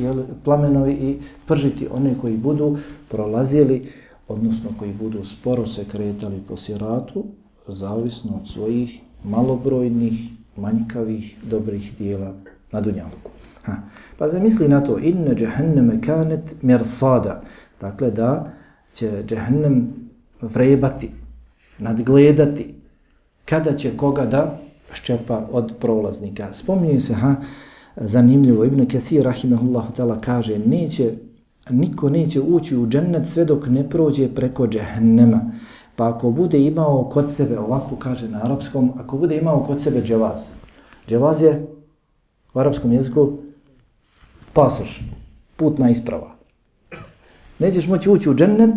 plamenovi i pržiti one koji budu prolazili odnosno koji budu sporo se kretali po siratu, zavisno od svojih malobrojnih, manjkavih, dobrih dijela na dunjalku. Ha. Pa zamisli na to, inne džehenneme kanet mersada, dakle da će džehennem vrebati, nadgledati, kada će koga da ščepa od prolaznika. Spominje se, ha, zanimljivo, Ibn Kathir, rahimahullahu ta'ala, kaže, neće niko neće ući u džennet sve dok ne prođe preko džehennema. Pa ako bude imao kod sebe, ovako kaže na arapskom, ako bude imao kod sebe dževaz. Dževaz je u arapskom jeziku pasoš, putna isprava. Nećeš moći ući u džennet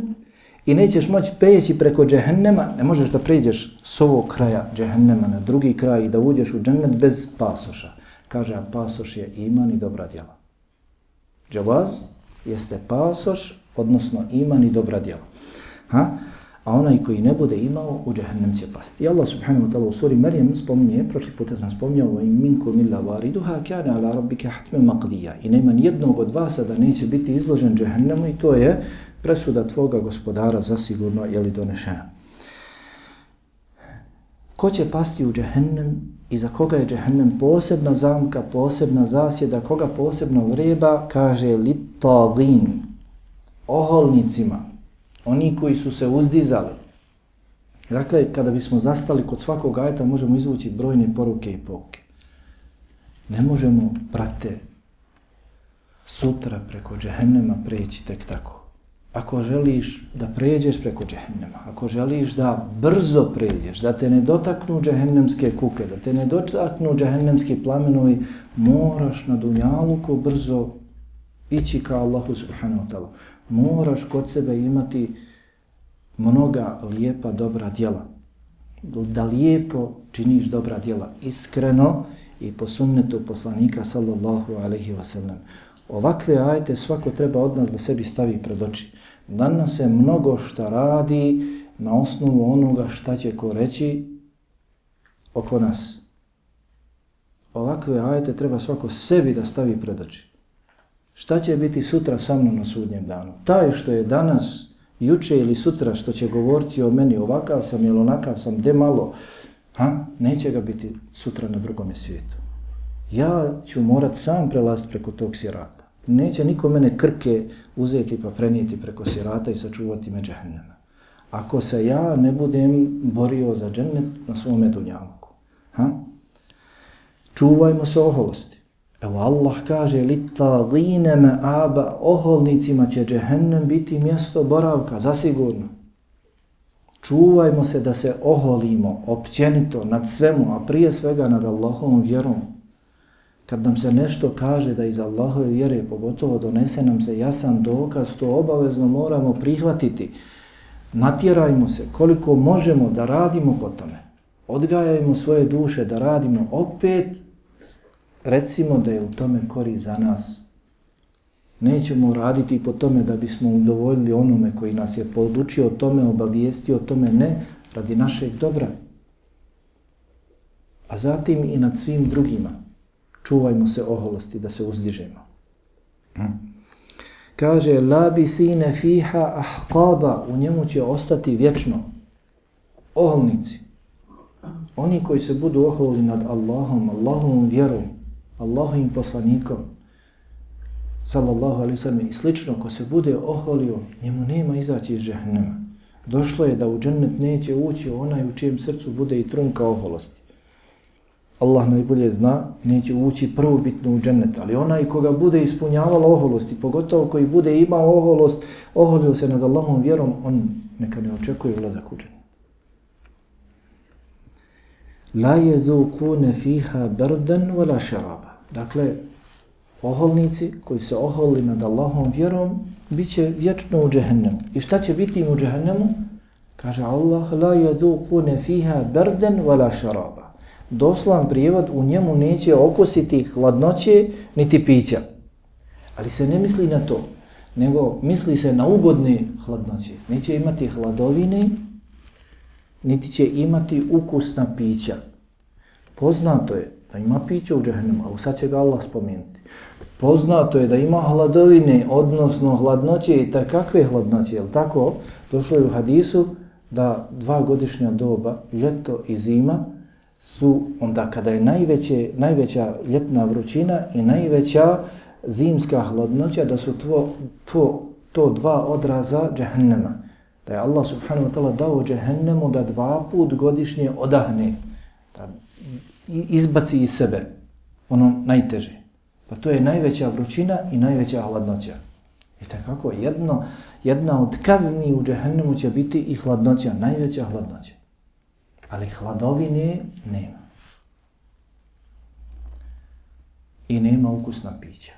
i nećeš moći preći preko džehennema, ne možeš da pređeš s ovog kraja džehennema na drugi kraj i da uđeš u džennet bez pasoša. Kaže, a pasoš je iman i dobra djela. Džavaz jeste pasoš, odnosno iman i dobra djela. Ha? A onaj koji ne bude imao, u džehennem će pasti. I Allah subhanahu wa ta'ala u suri Marijem spominje, prošli puta sam spominjao, i minkum illa variduha kjane ala rabbike hatme maqdija. I nema nijednog od vas da neće biti izložen džehennemu i to je presuda tvoga gospodara zasigurno je li donešena. Ko će pasti u džehennem i za koga je džehennem posebna zamka, posebna zasjeda, koga posebno vreba, kaže li tagin, oholnicima, oni koji su se uzdizali. Dakle, kada bismo zastali kod svakog ajeta, možemo izvući brojne poruke i pouke. Ne možemo, prate, sutra preko džehennema preći tek tako. Ako želiš da pređeš preko džehennema, ako želiš da brzo pređeš, da te ne dotaknu džehennemske kuke, da te ne dotaknu džehennemski plamenovi, moraš na dunjaluku brzo ići ka Allahu subhanahu wa ta'ala. Moraš kod sebe imati mnoga lijepa dobra djela. Da lijepo činiš dobra djela, iskreno i po sunnetu poslanika sallallahu alaihi wa sallam. Ovakve ajte svako treba od nas da sebi stavi pred oči. Danas se mnogo šta radi na osnovu onoga šta će ko reći oko nas. Ovakve ajete treba svako sebi da stavi pred oči. Šta će biti sutra sa mnom na sudnjem danu? Taj što je danas, juče ili sutra što će govoriti o meni ovakav sam ili onakav sam, de malo, ha? neće ga biti sutra na drugom svijetu. Ja ću morat sam prelaziti preko tog sirata. Neće niko mene krke uzeti pa prenijeti preko sirata i sačuvati me džahennema. Ako se ja ne budem borio za džennet na svome dunjavku. Ha? Čuvajmo se oholosti. Evo Allah kaže lita me aba oholnicima će džehennem biti mjesto boravka, zasigurno. Čuvajmo se da se oholimo općenito nad svemu, a prije svega nad Allahovom vjerom kad nam se nešto kaže da iz Allahove vjere pogotovo donese nam se jasan dokaz, to obavezno moramo prihvatiti. Natjerajmo se koliko možemo da radimo po tome. Odgajajmo svoje duše da radimo opet, recimo da je u tome kori za nas. Nećemo raditi po tome da bismo udovoljili onome koji nas je podučio o tome, obavijestio o tome, ne, radi našeg dobra. A zatim i nad svim drugima čuvajmo se oholosti da se uzdižemo. Hm. Kaže, labi sine fiha ahqaba, u njemu će ostati vječno. Oholnici. Oni koji se budu oholili nad Allahom, Allahovom vjerom, Allahovim poslanikom, sallallahu alaihi sallam, i slično, ko se bude oholio, njemu nema izaći iz džahnema. Došlo je da u džennet neće ući onaj u čijem srcu bude i trunka oholosti. Allah najbolje zna, neće ući prvobitno u džennet, ali onaj koga bude ispunjavala oholost i pogotovo koji bude imao oholost, oholio se nad Allahom vjerom, on neka ne očekuje ulazak u džennet. La yezukune fiha berdan wala sharaba. Dakle, oholnici koji se oholi nad Allahom vjerom, bit će vječno u džehennemu. I šta će biti im u džehennemu? Kaže Allah, la yezukune fiha berdan wala sharaba doslovan prijevod, u njemu neće okusiti hladnoće niti pića. Ali se ne misli na to, nego misli se na ugodne hladnoće. Neće imati hladovine, niti će imati ukusna pića. Poznato je da ima pića u džahnemu, a sad će ga Allah spomenuti. Poznato je da ima hladovine, odnosno hladnoće i kakve hladnoće, je tako? Došlo je u hadisu da dva godišnja doba, ljeto i zima, su onda kada je najveće, najveća ljetna vrućina i najveća zimska hladnoća, da su to, to, to dva odraza džehennema. Da je Allah subhanahu wa ta'ala dao džehennemu da dva put godišnje odahne, da izbaci iz sebe ono najteže. Pa to je najveća vrućina i najveća hladnoća. I tako jedno, jedna od kazni u džehennemu će biti i hladnoća, najveća hladnoća ali hladovine nema. I nema ukusna pića.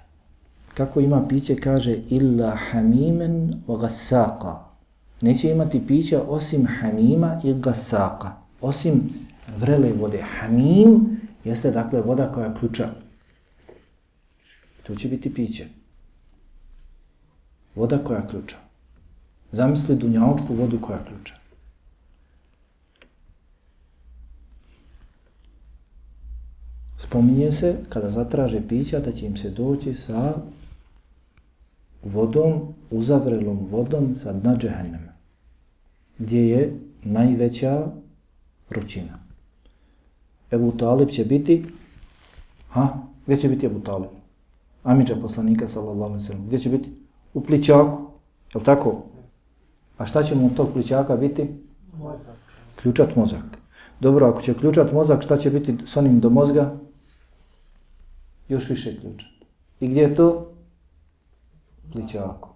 Kako ima piće, kaže illa hamimen wa gasaka. Neće imati pića osim hamima i gasaka. Osim vrele vode. Hamim jeste dakle voda koja ključa. To će biti piće. Voda koja ključa. Zamisli dunjaočku vodu koja ključa. Spominje se kada zatraže pića da će im se doći sa vodom, uzavrelom vodom sa dna džehennema, gdje je najveća vrućina. Ebu Talib će biti, ha, gdje će biti Ebu Talib? Amidža poslanika, sallallahu alaihi sallam, gdje će biti? U plićaku, je li tako? A šta će mu od tog plićaka biti? Mozak. Ključat mozak. Dobro, ako će ključat mozak, šta će biti s onim do mozga? Još više ključan. I gdje je to? Plićako.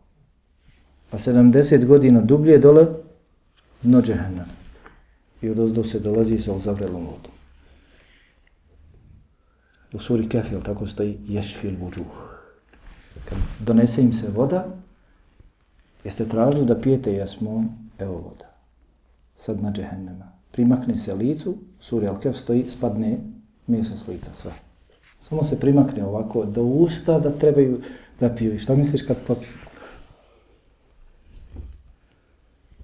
Pa 70 godina dublje dole, dno džehennema. I od ozdo se dolazi sa uzavrelom vodom. U suri Kefil tako stoji ješfil vuđuh. Kad donese im se voda, jeste tražili da pijete, jesmo, evo voda. Sad na džehennema. Primakne se licu, suri Al-Kef stoji, spadne meso s lica, sve. Samo se primakne ovako do usta da trebaju da piju. I šta misliš kad popiju?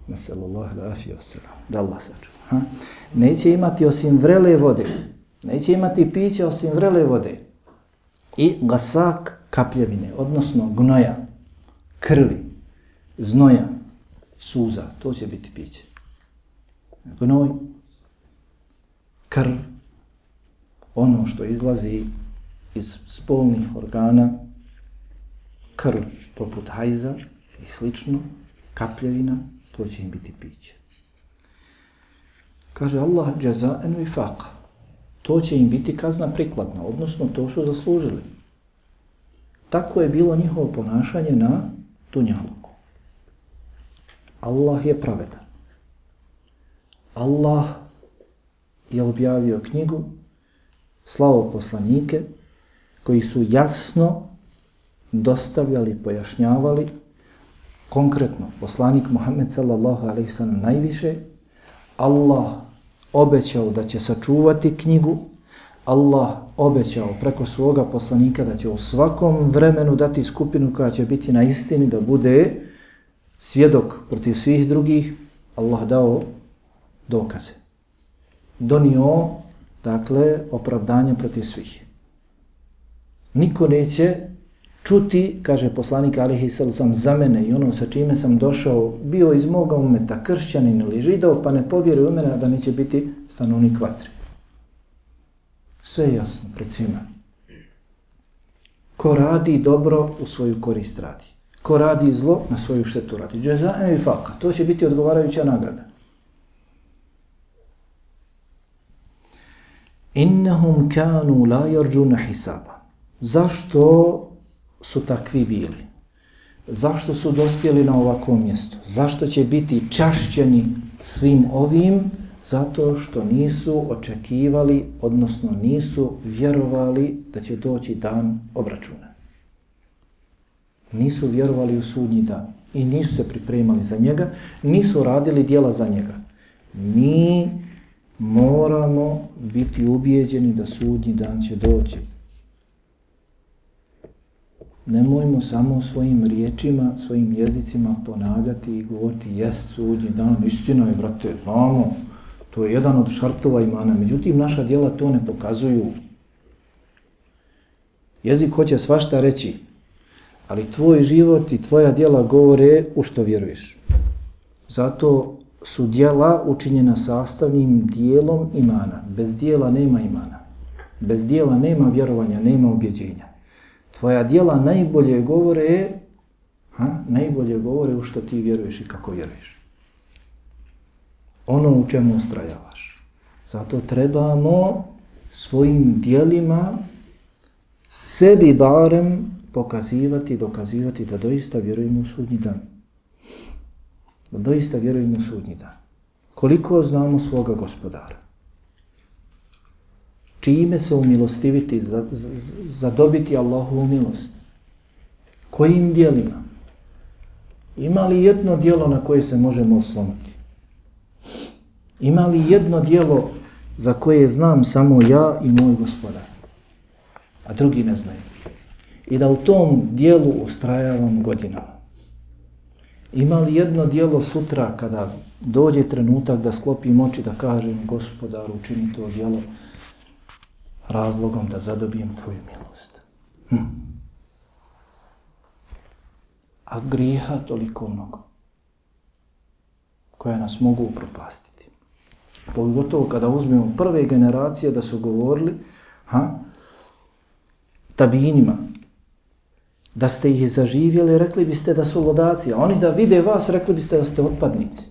Nasallallahu alaihi wa sallam. Da Allah sačuva. Ha? Neće imati osim vrele vode. Neće imati piće osim vrele vode. I gasak kapljevine, odnosno gnoja, krvi, znoja, suza. To će biti piće. Gnoj, krv, ono što izlazi iz spolnih organa, krv poput hajza i slično, kapljevina, to će im biti piće. Kaže Allah, jaza en vifaqa. To će im biti kazna prikladna, odnosno to su zaslužili. Tako je bilo njihovo ponašanje na Dunjaluku. Allah je pravedan. Allah je objavio knjigu, slavo poslanike, koji su jasno dostavljali, pojašnjavali, konkretno, poslanik Muhammed sallallahu alaihi sallam najviše, Allah obećao da će sačuvati knjigu, Allah obećao preko svoga poslanika da će u svakom vremenu dati skupinu koja će biti na istini, da bude svjedok protiv svih drugih, Allah dao dokaze. Donio, dakle, opravdanje protiv svih. Niko neće čuti, kaže poslanik Alihi Salucam, za mene i ono sa čime sam došao, bio iz moga umeta, kršćanin ili židov, pa ne povjeruje u mene da neće biti stanovnik vatre. Sve je jasno pred svima. Ko radi dobro, u svoju korist radi. Ko radi zlo, na svoju štetu radi. Džeza'em i faka. To će biti odgovarajuća nagrada. Innahum kanu la yarjuna hisaba. Zašto su takvi bili? Zašto su dospjeli na ovakvom mjestu? Zašto će biti čašćeni svim ovim? Zato što nisu očekivali, odnosno nisu vjerovali da će doći dan obračuna. Nisu vjerovali u sudnji dan i nisu se pripremali za njega, nisu radili dijela za njega. Mi moramo biti ubijeđeni da sudnji dan će doći. Nemojmo samo svojim riječima, svojim jezicima ponavljati i govoriti jest sudnji dan, istina je, brate, znamo, to je jedan od šartova imana, međutim, naša djela to ne pokazuju. Jezik hoće svašta reći, ali tvoj život i tvoja djela govore u što vjeruješ. Zato su djela učinjena sastavnim dijelom imana. Bez dijela nema imana. Bez dijela nema vjerovanja, nema objeđenja. Tvoja dijela najbolje govore, ha, najbolje govore u što ti vjeruješ i kako vjeruješ. Ono u čemu ustrajavaš. Zato trebamo svojim dijelima sebi barem pokazivati, dokazivati da doista vjerujemo u sudnji dan da doista vjerujemo u sudnji dan. Koliko znamo svoga gospodara? Čime se umilostiviti, za, za, dobiti Allahovu milost? Kojim dijelima? Ima li jedno dijelo na koje se možemo osloniti? Ima li jedno dijelo za koje znam samo ja i moj gospodar? A drugi ne znaju. I da u tom dijelu ustrajavam godinama. Ima li jedno dijelo sutra kada dođe trenutak da sklopim oči da kažem gospodaru učini to dijelo razlogom da zadobijem tvoju milost. Hm. A grijeha toliko mnogo koja nas mogu upropastiti. Pogotovo kada uzmemo prve generacije da su govorili ha, tabinima, da ste ih zaživjeli, rekli biste da su lodaci, a oni da vide vas, rekli biste da ste otpadnici.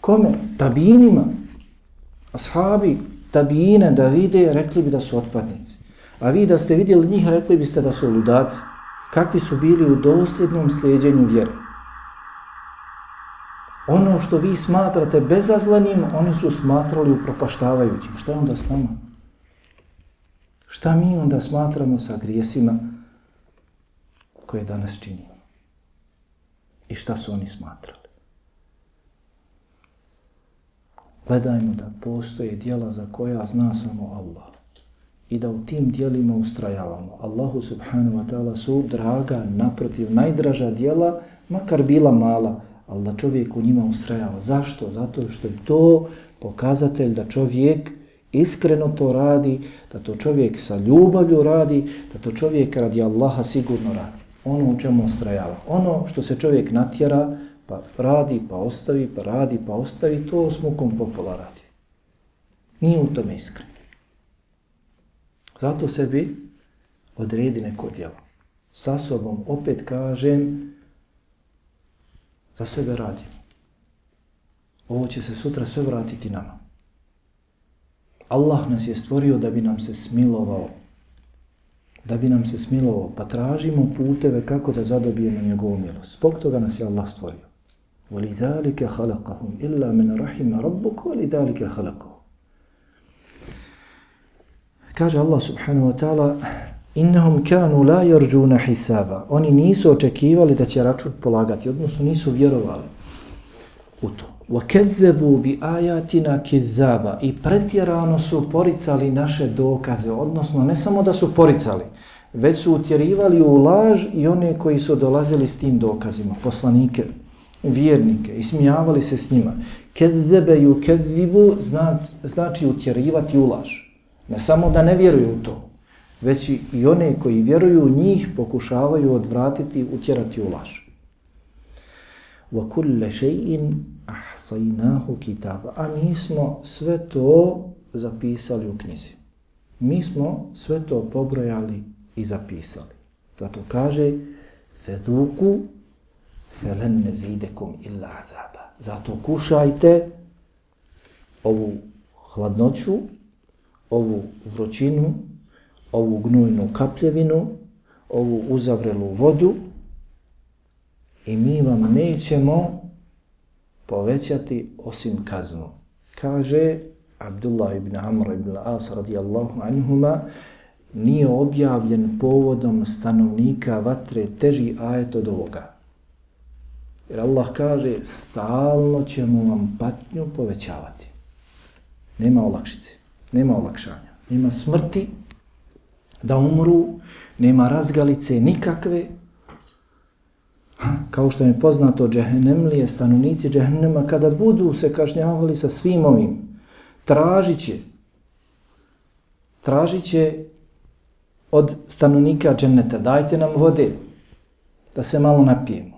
Kome? Tabinima. Ashabi, tabijine da vide, rekli bi da su otpadnici. A vi da ste vidjeli njih, rekli biste da su ludaci. Kakvi su bili u dosljednom slijedjenju vjere. Ono što vi smatrate bezazlenim, oni su smatrali upropaštavajućim. Šta je onda s nama? Šta mi onda smatramo sa grijesima koje danas činimo? I šta su oni smatrali? Gledajmo da postoje dijela za koja zna samo Allah. I da u tim dijelima ustrajavamo. Allahu subhanahu wa ta'ala su draga, naprotiv, najdraža dijela, makar bila mala, ali da čovjek u njima ustrajava. Zašto? Zato što je to pokazatelj da čovjek iskreno to radi, da to čovjek sa ljubavlju radi, da to čovjek radi Allaha sigurno radi. Ono u čemu ustrajava. Ono što se čovjek natjera, pa radi, pa ostavi, pa radi, pa ostavi, to smukom popola radi. Nije u tome iskren. Zato sebi odredi neko djelo. Sa sobom opet kažem, za sebe radi. Ovo će se sutra sve vratiti nama. Allah nas je stvorio da bi nam se smilovao. Da bi nam se smilovao. Pa tražimo puteve kako da zadobijemo njegovu milost. Spog toga nas je Allah stvorio. وَلِذَلِكَ خَلَقَهُمْ إِلَّا مِنْ رَحِمَ رَبُّكُ وَلِذَلِكَ خَلَقَهُمْ Kaže Allah subhanahu wa ta'ala innahum kanu la yarjuna hisaba. Oni nisu očekivali da će račun polagati, odnosno nisu vjerovali u to. Wa kadzabu bi ayatina kizaba. I pretjerano su poricali naše dokaze, odnosno ne samo da su poricali, već su utjerivali u laž i one koji su dolazili s tim dokazima, poslanike, vjernike, i smijavali se s njima. Kedzebe ju kedzibu znači, znači utjerivati u laž. Ne samo da ne vjeruju u to, već i one koji vjeruju njih pokušavaju odvratiti i utjerati u laž. وَكُلَّ شَيْءٍ أَحْصَيْنَاهُ كِتَابًا A mi smo sve to zapisali u knjizi. Mi smo sve to pobrojali i zapisali. Zato kaže فَذُوكُ felen ne zidekum illa azaba. Zato kušajte ovu hladnoću, ovu vrućinu, ovu gnujnu kapljevinu, ovu uzavrelu vodu i mi vam nećemo povećati osim kaznu. Kaže Abdullah ibn Amr ibn As radijallahu anhuma nije objavljen povodom stanovnika vatre teži ajet od ovoga. Jer Allah kaže stalno ćemo vam patnju povećavati. Nema olakšice, nema olakšanja. Nema smrti, da umru, nema razgalice nikakve, kao što je poznato džehennemlije, stanovnici džehennema, kada budu se kažnjavali sa svim ovim, tražit će, tražit će od stanovnika dženneta, dajte nam vode, da se malo napijemo,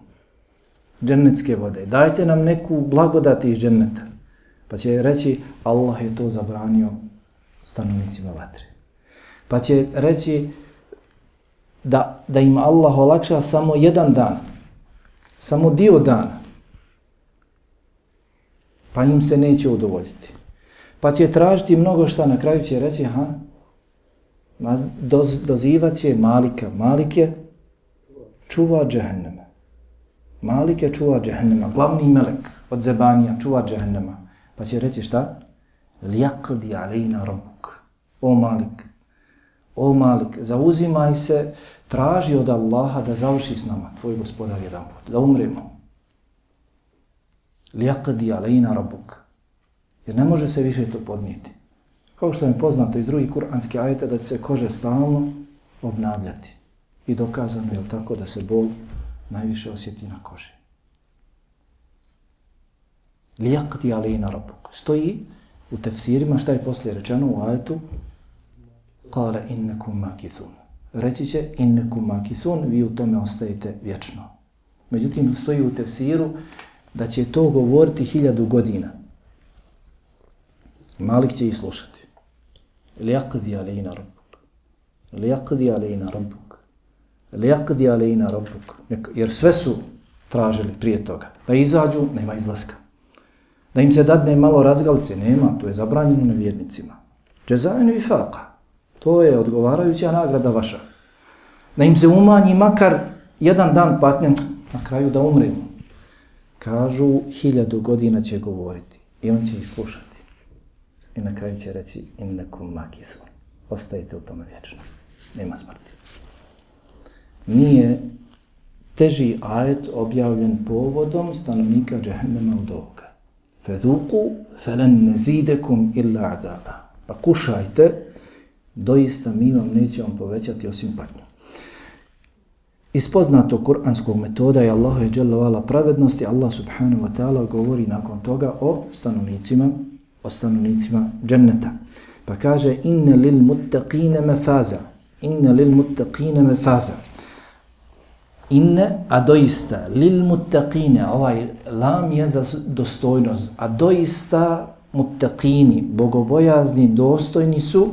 džennetske vode, dajte nam neku blagodat iz dženneta, pa će reći, Allah je to zabranio stanovnicima vatre pa će reći da, da im Allah olakša samo jedan dan, samo dio dana, pa im se neće udovoljiti. Pa će tražiti mnogo šta, na kraju će reći, ha, doz, dozivat će Malika. Malik je čuva džehennema. Malik je čuva džehennema, glavni melek od zebanija čuva džehennema. Pa će reći šta? Lijakdi alejna robuk. O Malik, O Malik, zauzimaj se, traži od Allaha da završi s nama, tvoj gospodar jedan put, da umremo. Lijakdi alejna rabuk. Jer ne može se više to podnijeti. Kao što je poznato iz drugih kuranskih ajeta da se kože stalno obnavljati. I dokazano je tako da se bol najviše osjeti na koži. Lijaqdi alejna rabuk. Stoji u tefsirima šta je poslije rečeno u ajetu kale innekum makithun. Reći će innekum makithun, vi u tome ostajete vječno. Međutim, stoji u tefsiru da će to govoriti hiljadu godina. Malik će ih slušati. Ili akdi alejna rabbuk. Ili akdi alejna rabbuk. Lijakdi akdi alejna rabbuk. Jer sve su tražili prije toga. Da izađu, nema izlaska. Da im se dadne malo razgalice, nema, to je zabranjeno nevjernicima. Džezajn vifaqa. To je odgovarajuća nagrada vaša. Da im se umanji makar jedan dan patnje, na kraju da umremo. Kažu, hiljadu godina će govoriti i on će ih slušati. I na kraju će reći, innekum makithun. Ostajite u tome vječno. Nema smrti. Nije teži ajet objavljen povodom stanovnika džehennema od ovoga. Feduku felen nezidekum illa adaba. Pa kušajte, doista mi vam nećemo povećati osim patnju. Iz poznatog kuranskog metoda je Allah je dželovala pravednosti, Allah subhanahu wa ta'ala govori nakon toga o stanovnicima, o stanovnicima dženneta. Pa kaže, inne lil muttaqine mefaza, inne lil muttaqine mefaza. Inne, a doista, lil muttaqine, ovaj lam je za dostojnost, a doista muttaqini, bogobojazni, dostojni su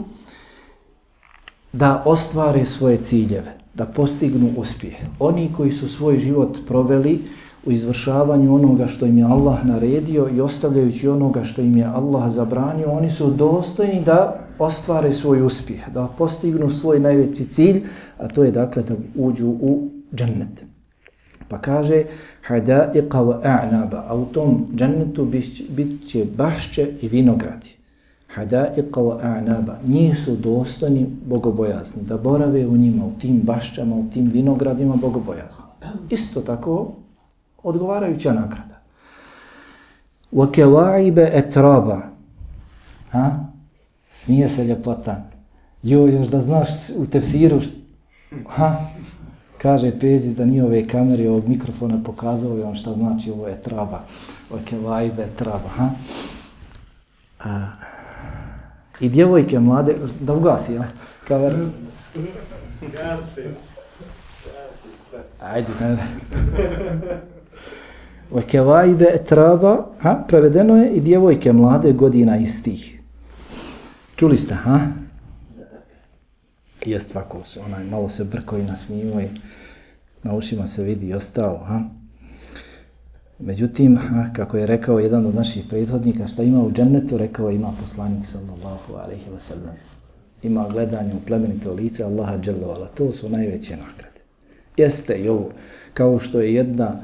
da ostvare svoje ciljeve da postignu uspjeh. Oni koji su svoj život proveli u izvršavanju onoga što im je Allah naredio i ostavljajući onoga što im je Allah zabranio, oni su dostojni da ostvare svoj uspjeh, da postignu svoj najveći cilj, a to je dakle da uđu u džennet. Pa kaže, hadaiqa wa a'naba, a u tom džennetu bit će bašće i vinogradi hadaiqa wa a'naba, njih su dostojni bogobojazni, da borave u njima, u tim bašćama, u tim vinogradima bogobojazni. Isto tako, odgovarajuća nagrada. Wa kewaibe etraba, ha? smije se ljepota. Jo, još da znaš u tefsiru, ha? Kaže Pezi da nije ove kamere, ovog mikrofona pokazao vam šta znači ovo je traba. Wa vajbe etraba, ha? A, I djevojke mlade, da ugasi, ja? Kaver. Ajde, ne. O kevajbe traba, ha, prevedeno je i djevojke mlade godina istih. Čuli ste, ha? Jest ovako se, onaj malo se brko i nasmijuo i na ušima se vidi i ostalo, ha? Međutim, kako je rekao jedan od naših prethodnika, što ima u džennetu, rekao ima poslanik sallallahu alaihi wa sallam. Ima gledanje u plemenito lice Allaha dželovala. To su najveće nagrade. Jeste i ovo, kao što je jedna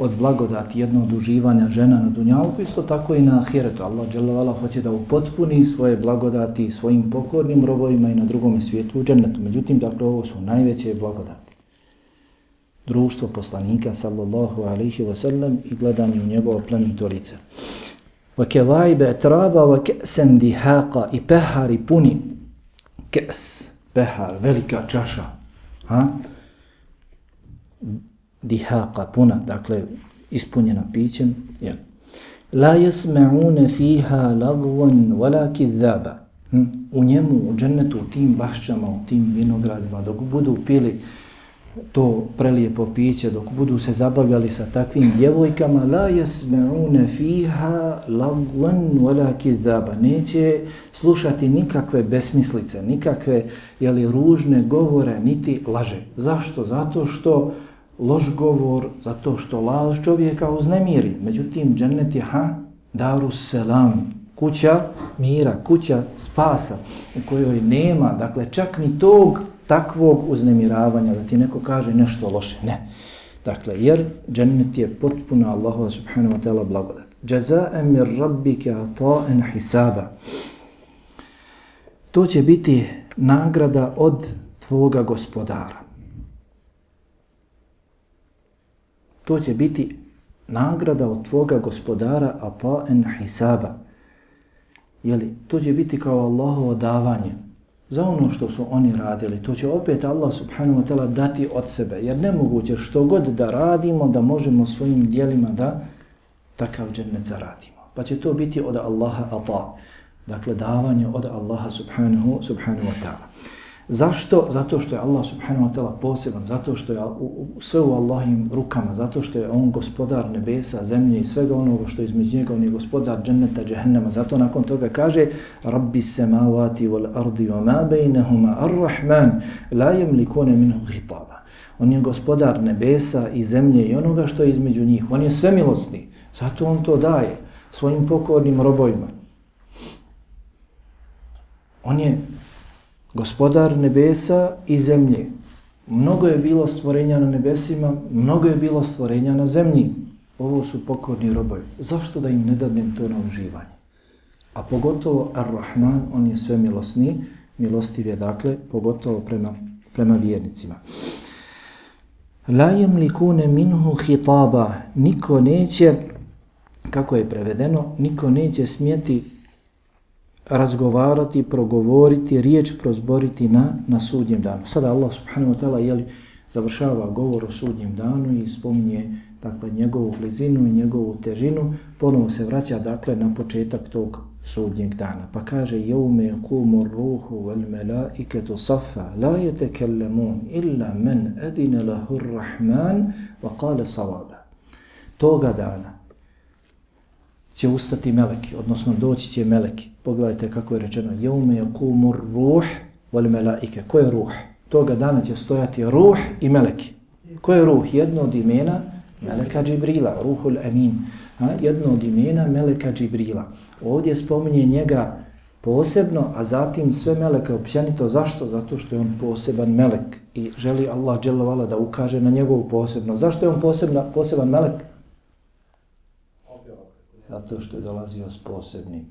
od blagodati, jednog duživanja žena na dunjalku, isto tako i na ahiretu. Allah dželovala hoće da upotpuni svoje blagodati svojim pokornim robovima i na drugom svijetu u džennetu. Međutim, dakle, ovo su najveće blagodati društvo poslanika sallallahu alaihi wa sallam i gledanje u njegovo plemenito lice. Wa اَتْرَابَ etraba wa ke'sen dihaqa i pehari puni. Ke's, pehar, velika čaša. Ha? Dihaqa, puna, dakle, ispunjena pićem. Jel? La yasma'una fiha lagwan wala kidhaba. Hm? U njemu, u džennetu, u tim bašćama, u tim vinogradima, dok budu pili to prelijepo piće, dok budu se zabavljali sa takvim djevojkama, la yasma'una fiha lagwan wala kidhaba. Neće slušati nikakve besmislice, nikakve jeli, ružne govore, niti laže. Zašto? Zato što loš govor, zato što laž čovjeka uznemiri. Međutim, džennet je ha, daru selam, kuća mira, kuća spasa, u kojoj nema, dakle, čak ni tog takvog uznemiravanja, da ti neko kaže nešto loše. Ne. Dakle, jer džennet je potpuno Allahova subhanahu wa ta'ala blagodat. Jaza'en mir rabbike ata'en hisaba. To će biti nagrada od tvoga gospodara. To će biti nagrada od tvoga gospodara ata'en hisaba. Jeli, to će biti kao Allahovo davanje za ono što su oni radili. To će opet Allah subhanahu wa ta'ala dati od sebe. Jer nemoguće što god da radimo, da možemo svojim dijelima da takav džennet zaradimo. Pa će to biti od Allaha ata. Dakle, davanje od Allaha subhanahu, subhanahu wa ta'ala. Zašto? Zato što je Allah subhanahu wa ta'ala poseban, zato što je sve u Allahim rukama, zato što je on gospodar nebesa, zemlje i svega onoga što je između njega, on je gospodar dženneta, džehennema. Zato nakon toga kaže Rabbi semavati wal ardi wa ma bejnehuma ar-Rahman la jemlikone minhu hitaba. On je gospodar nebesa i zemlje i onoga što je između njih. On je svemilosni. Zato on to daje svojim pokornim robojima. On je gospodar nebesa i zemlje. Mnogo je bilo stvorenja na nebesima, mnogo je bilo stvorenja na zemlji. ovo su pokorni robovi. Zašto da im ne dadnem to na uživanje? A pogotovo Ar-Rahman, on je sve milosni, milostiv je dakle, pogotovo prema, prema vjernicima. La yamlikune minhu hitaba, niko neće, kako je prevedeno, niko neće smjeti razgovarati, progovoriti, riječ prozboriti na, na sudnjem danu. Sada Allah subhanahu wa ta'ala jeli, završava govor o sudnjem danu i spominje dakle, njegovu blizinu i njegovu težinu, ponovo se vraća dakle na početak tog sudnjeg dana. Pa kaže jeume kumu ruhu wal melaiketu safa la yetekellemun illa men edine lahu rahman wa kale savaba. Toga dana će ustati meleki, odnosno doći će meleki. Pogledajte kako je rečeno jeume kumu ruh wal melaike. Ko je ruh? Toga dana će stojati ruh i meleki. Ko je ruh? Jedno od imena Meleka Džibrila, Ruhul Amin. Ha? jedno od imena Meleka Džibrila. Ovdje spominje njega posebno, a zatim sve meleke općenito. Zašto? Zato što je on poseban melek i želi Allah dželovala da ukaže na njegovu posebno. Zašto je on posebna, poseban melek? Zato što je dolazio s posebnim.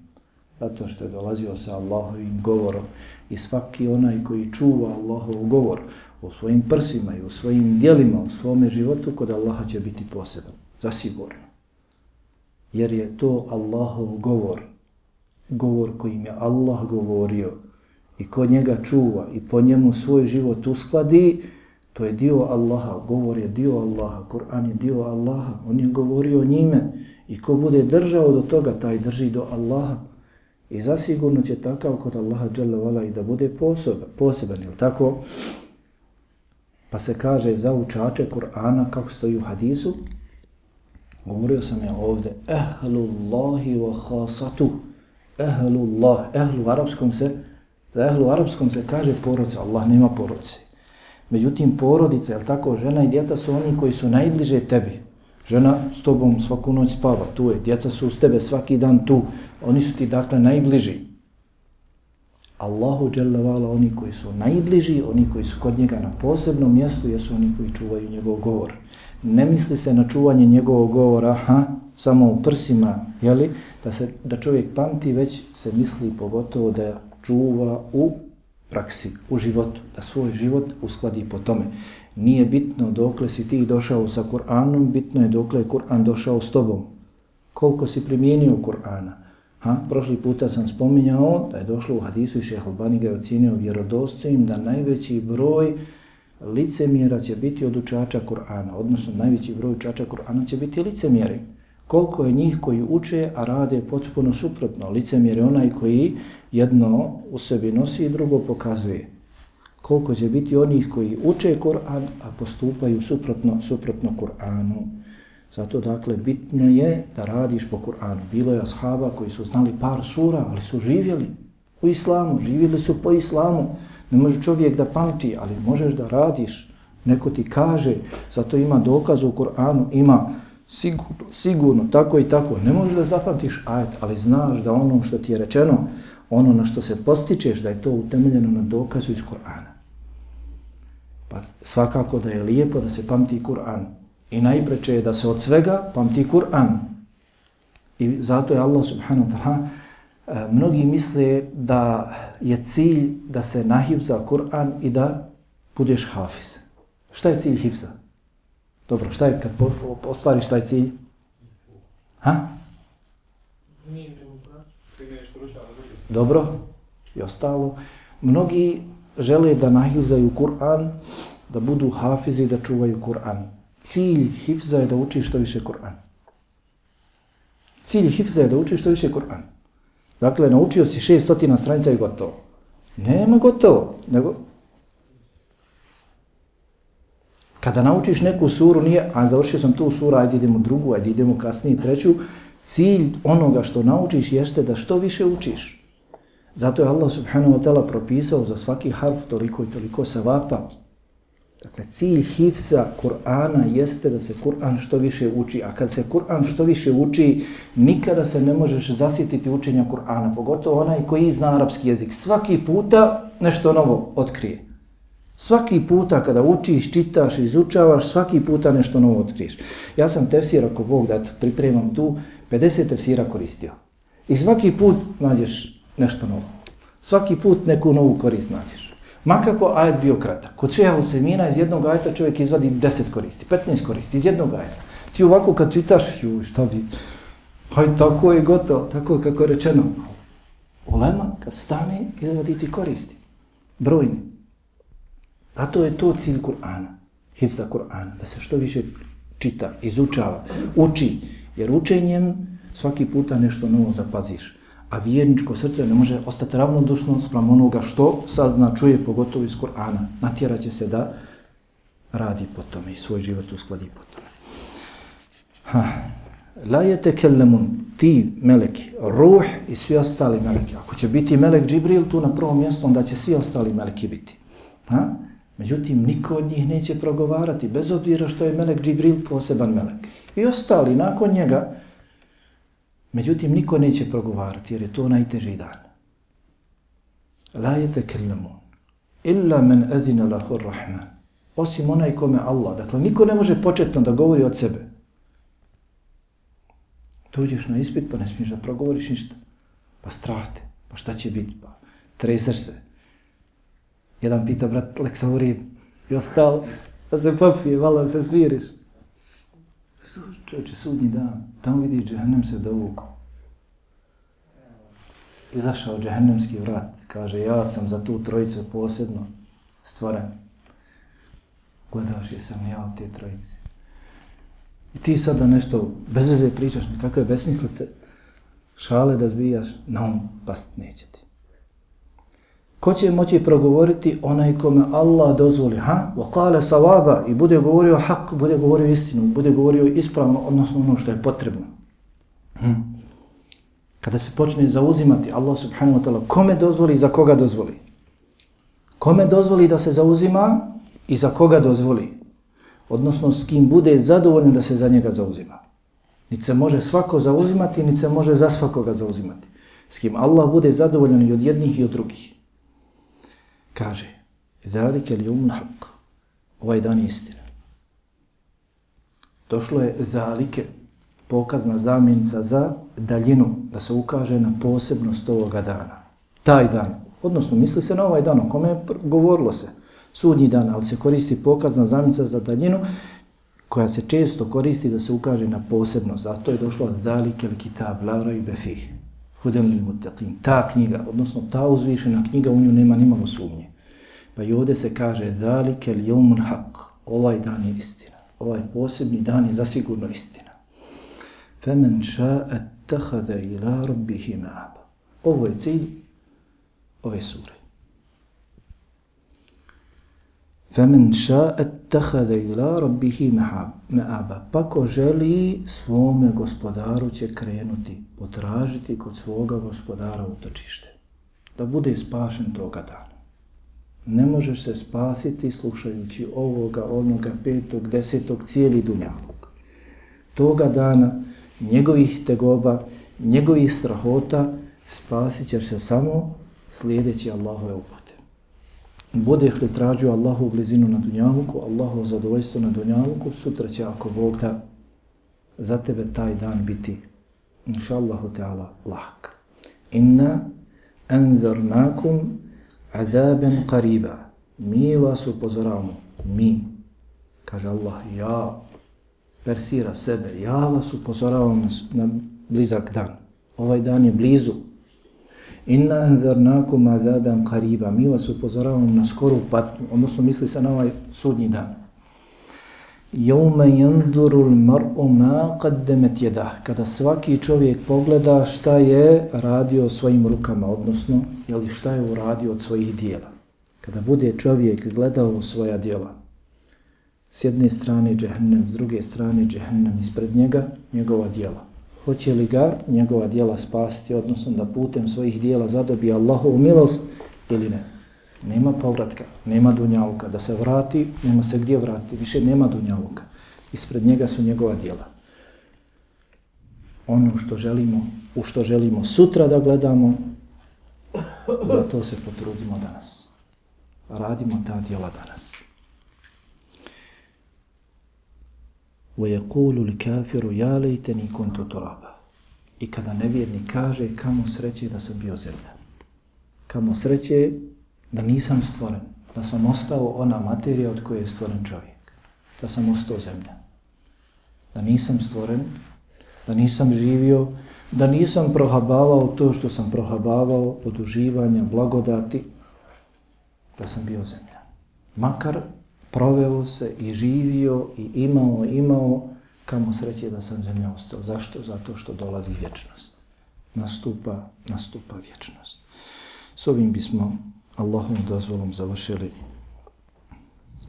Zato što je dolazio sa Allahovim govorom. I svaki onaj koji čuva Allahov govor u svojim prsima i u svojim dijelima, u svome životu, kod Allaha će biti poseban. Zasigurno jer je to Allahov govor, govor kojim je Allah govorio i ko njega čuva i po njemu svoj život uskladi, to je dio Allaha, govor je dio Allaha, Kur'an je dio Allaha, on je govorio njime i ko bude držao do toga, taj drži do Allaha. I zasigurno će takav kod Allaha dželavala i da bude poseban, poseban, je tako? Pa se kaže za učače Kur'ana, kako stoji u hadisu, Govorio sam ja ovdje, ehlullahi wa khasatu. Ehlullah, ehlu u arapskom se, za ehlu u arapskom se kaže porodca, Allah nema porodce. Međutim, porodica, je tako, žena i djeca su oni koji su najbliže tebi. Žena s tobom svaku noć spava, tu je, djeca su s tebe svaki dan tu, oni su ti dakle najbliži. Allahu dželle oni koji su najbliži, oni koji su kod njega na posebnom mjestu, jesu oni koji čuvaju njegov govor ne misli se na čuvanje njegovog govora ha, samo u prsima, jeli, da, se, da čovjek pamti, već se misli pogotovo da čuva u praksi, u životu, da svoj život uskladi po tome. Nije bitno dokle si ti došao sa Kur'anom, bitno je dokle je Kur'an došao s tobom. Koliko si primijenio Kur'ana. Ha? Prošli puta sam spominjao da je došlo u hadisu i šeha Albani ga je ocjenio vjerodostojim da najveći broj licemjera će biti od učača Kur'ana, odnosno najveći broj učača Kur'ana će biti licemjeri. Koliko je njih koji uče, a rade potpuno suprotno. Licemjer je onaj koji jedno u sebi nosi i drugo pokazuje. Koliko će biti onih koji uče Kur'an, a postupaju suprotno, suprotno Kur'anu. Zato dakle bitno je da radiš po Kur'anu. Bilo je ashaba koji su znali par sura, ali su živjeli u islamu, živjeli su po islamu. Ne može čovjek da pamti, ali možeš da radiš. Neko ti kaže, zato ima dokaz u Kur'anu, ima sigurno, sigurno, tako i tako. Ne možeš da zapamtiš ajet, ali znaš da ono što ti je rečeno, ono na što se postičeš, da je to utemeljeno na dokazu iz Kur'ana. Pa svakako da je lijepo da se pamti Kur'an. I najpreče je da se od svega pamti Kur'an. I zato je Allah subhanahu wa ta'ala e, mnogi misle da je cilj da se nahivza Kur'an i da budeš hafiz. Šta je cilj hivza? Dobro, šta je kad ostvariš taj cilj? Ha? Dobro, i ostalo. Mnogi žele da nahivzaju Kur'an, da budu hafizi da čuvaju Kur'an. Cilj hifza je da učiš što više Kur'an. Cilj hifza je da učiš što više Kur'an. Dakle, naučio si 600 stranica i gotovo. Nema gotovo, nego... Kada naučiš neku suru, nije, a završio sam tu suru, ajde idemo drugu, ajde idemo kasnije treću, cilj onoga što naučiš jeste da što više učiš. Zato je Allah subhanahu wa ta'ala propisao za svaki harf toliko i toliko savapa. Dakle, cilj hifza Kur'ana jeste da se Kur'an što više uči, a kad se Kur'an što više uči, nikada se ne možeš zasjetiti učenja Kur'ana, pogotovo onaj koji zna arapski jezik. Svaki puta nešto novo otkrije. Svaki puta kada učiš, čitaš, izučavaš, svaki puta nešto novo otkriješ. Ja sam tefsir, ako Bog da pripremam tu, 50 tefsira koristio. I svaki put nađeš nešto novo. Svaki put neku novu korist nađeš. Makako ajet bio kratak. Kod šeha Usemina iz jednog ajeta čovjek izvadi 10 koristi, 15 koristi iz jednog ajeta. Ti ovako kad čitaš, ju, šta bi, haj tako je gotovo, tako je kako je rečeno. Ulema kad stane, izvadi ti koristi. Brojni. Zato je to cilj Kur'ana, hivza Kur'ana, da se što više čita, izučava, uči, jer učenjem svaki puta nešto novo zapaziš. A vjerničko srce ne može ostati ravnodušno sprem onoga što sazna, čuje, pogotovo iz Kur'ana. Natjerat će se da radi po tome i svoj život uskladi po tome. Ha. La je tekellemun ti meleki, ruh i svi ostali meleki. Ako će biti melek Džibril tu na prvom mjestu, onda će svi ostali meleki biti. Ha? Međutim, niko od njih neće progovarati, bez obzira što je melek Džibril poseban melek. I ostali nakon njega, međutim, niko neće progovarati, jer je to najteži dan. La je tekellemun illa men edina lahur rahman. Osim onaj kome Allah. Dakle, niko ne može početno da govori od sebe. Dođeš na ispit pa ne smiješ da progovoriš ništa. Pa strah te. Pa šta će biti? Pa treseš se. Jedan pita brat Leksaurin. I ostao da se popije, malo se smiriš. Čovječe, sudnji dan. Tamo vidiš džehennem se dovuku. Izašao džehennemski vrat. Kaže, ja sam za tu trojicu posebno stvoren. Gledaš je sam ja te trojice. I ti sada nešto bez veze pričaš, nekakve besmislice, šale da zbijaš, na um past neće ti. Ko će moći progovoriti onaj kome Allah dozvoli, ha? Wa qala savaba i bude govorio hak, bude govorio istinu, bude govorio ispravno, odnosno ono što je potrebno. Hm. Kada se počne zauzimati Allah subhanahu wa ta'ala, kome dozvoli i za koga dozvoli? Kome dozvoli da se zauzima i za koga dozvoli? odnosno s kim bude zadovoljan da se za njega zauzima. Niti se može svako zauzimati, niti se može za svakoga zauzimati. S kim Allah bude zadovoljan i od jednih i od drugih. Kaže, Zalike li umun haq. Ovaj dan je istina. Došlo je zalike, pokazna zamjenica za daljinu, da se ukaže na posebnost ovoga dana. Taj dan, odnosno misli se na ovaj dan, o kome je govorilo se sudnji dan, ali se koristi pokazna zamjenica za daljinu, koja se često koristi da se ukaže na posebnost. Zato je došlo Zalike li kitab la rajbe fih. Huden lil muttaqin. Ta knjiga, odnosno ta uzvišena knjiga, u nju nema nimalo sumnje. Pa i ovdje se kaže Dalike li jomun haq. Ovaj dan je istina. Ovaj posebni dan je zasigurno istina. Femen ša'at tahada ila rabbihi ma'aba. Ovo je cilj ove sure. فَمَنْ شَاءَ اتَّخَذَ إِلَىٰ رَبِّهِ مَعَابَ Pa ko želi svome gospodaru će krenuti, potražiti kod svoga gospodara utočište. Da bude spašen toga dana. Ne možeš se spasiti slušajući ovoga, onoga, petog, desetog, cijeli dunjalog. Toga dana, njegovih tegoba, njegovih strahota, spasit ćeš se samo slijedeći Allahove upute budeš li tražio Allahu blizinu na dunjavuku, Allahu zadovoljstvo na dunjavuku, sutra će ako Bog da za tebe taj dan biti, inša Allahu Teala, lahk. Inna enzarnakum adaben qariba. Mi vas upozoravamo, mi, kaže Allah, ja, persira sebe, ja vas upozoravam na, na blizak dan. Ovaj dan je blizu, Inna anzarnakum azaban qariba. Mi vas upozoravamo na skoru patnju, odnosno misli se na ovaj sudnji dan. Jaume yanzuru al-mar'u ma qaddamat yadah. Kada svaki čovjek pogleda šta je radio svojim rukama, odnosno je li šta je uradio od svojih dijela. Kada bude čovjek gledao svoja dijela, s jedne strane džehennem, s druge strane džehennem, ispred njega njegova dijela hoće li ga njegova dijela spasti, odnosno da putem svojih dijela zadobije Allahovu milost ili ne. Nema povratka, nema dunjaluka. Da se vrati, nema se gdje vrati, više nema dunjaluka. Ispred njega su njegova dijela. Ono što želimo, u što želimo sutra da gledamo, zato se potrudimo danas. Radimo ta djela danas. وَيَقُولُ الْكَافِرُ يَا لَيْتَنِي كُنْتُ تُرَابًا I kada nevjernik kaže kamo sreće da sam bio zemlja. Kamo sreće da nisam stvoren, da sam ostao ona materija od koje je stvoren čovjek. Da sam ostao zemlja. Da nisam stvoren, da nisam živio, da nisam prohabavao to što sam prohabavao od uživanja, blagodati, da sam bio zemlja. Makar proveo se i živio i imao, imao, kamo sreće da sam zemlja ostao. Zašto? Zato što dolazi vječnost. Nastupa, nastupa vječnost. S ovim bismo Allahom dozvolom završili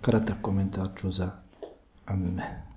kratak komentar za Amme.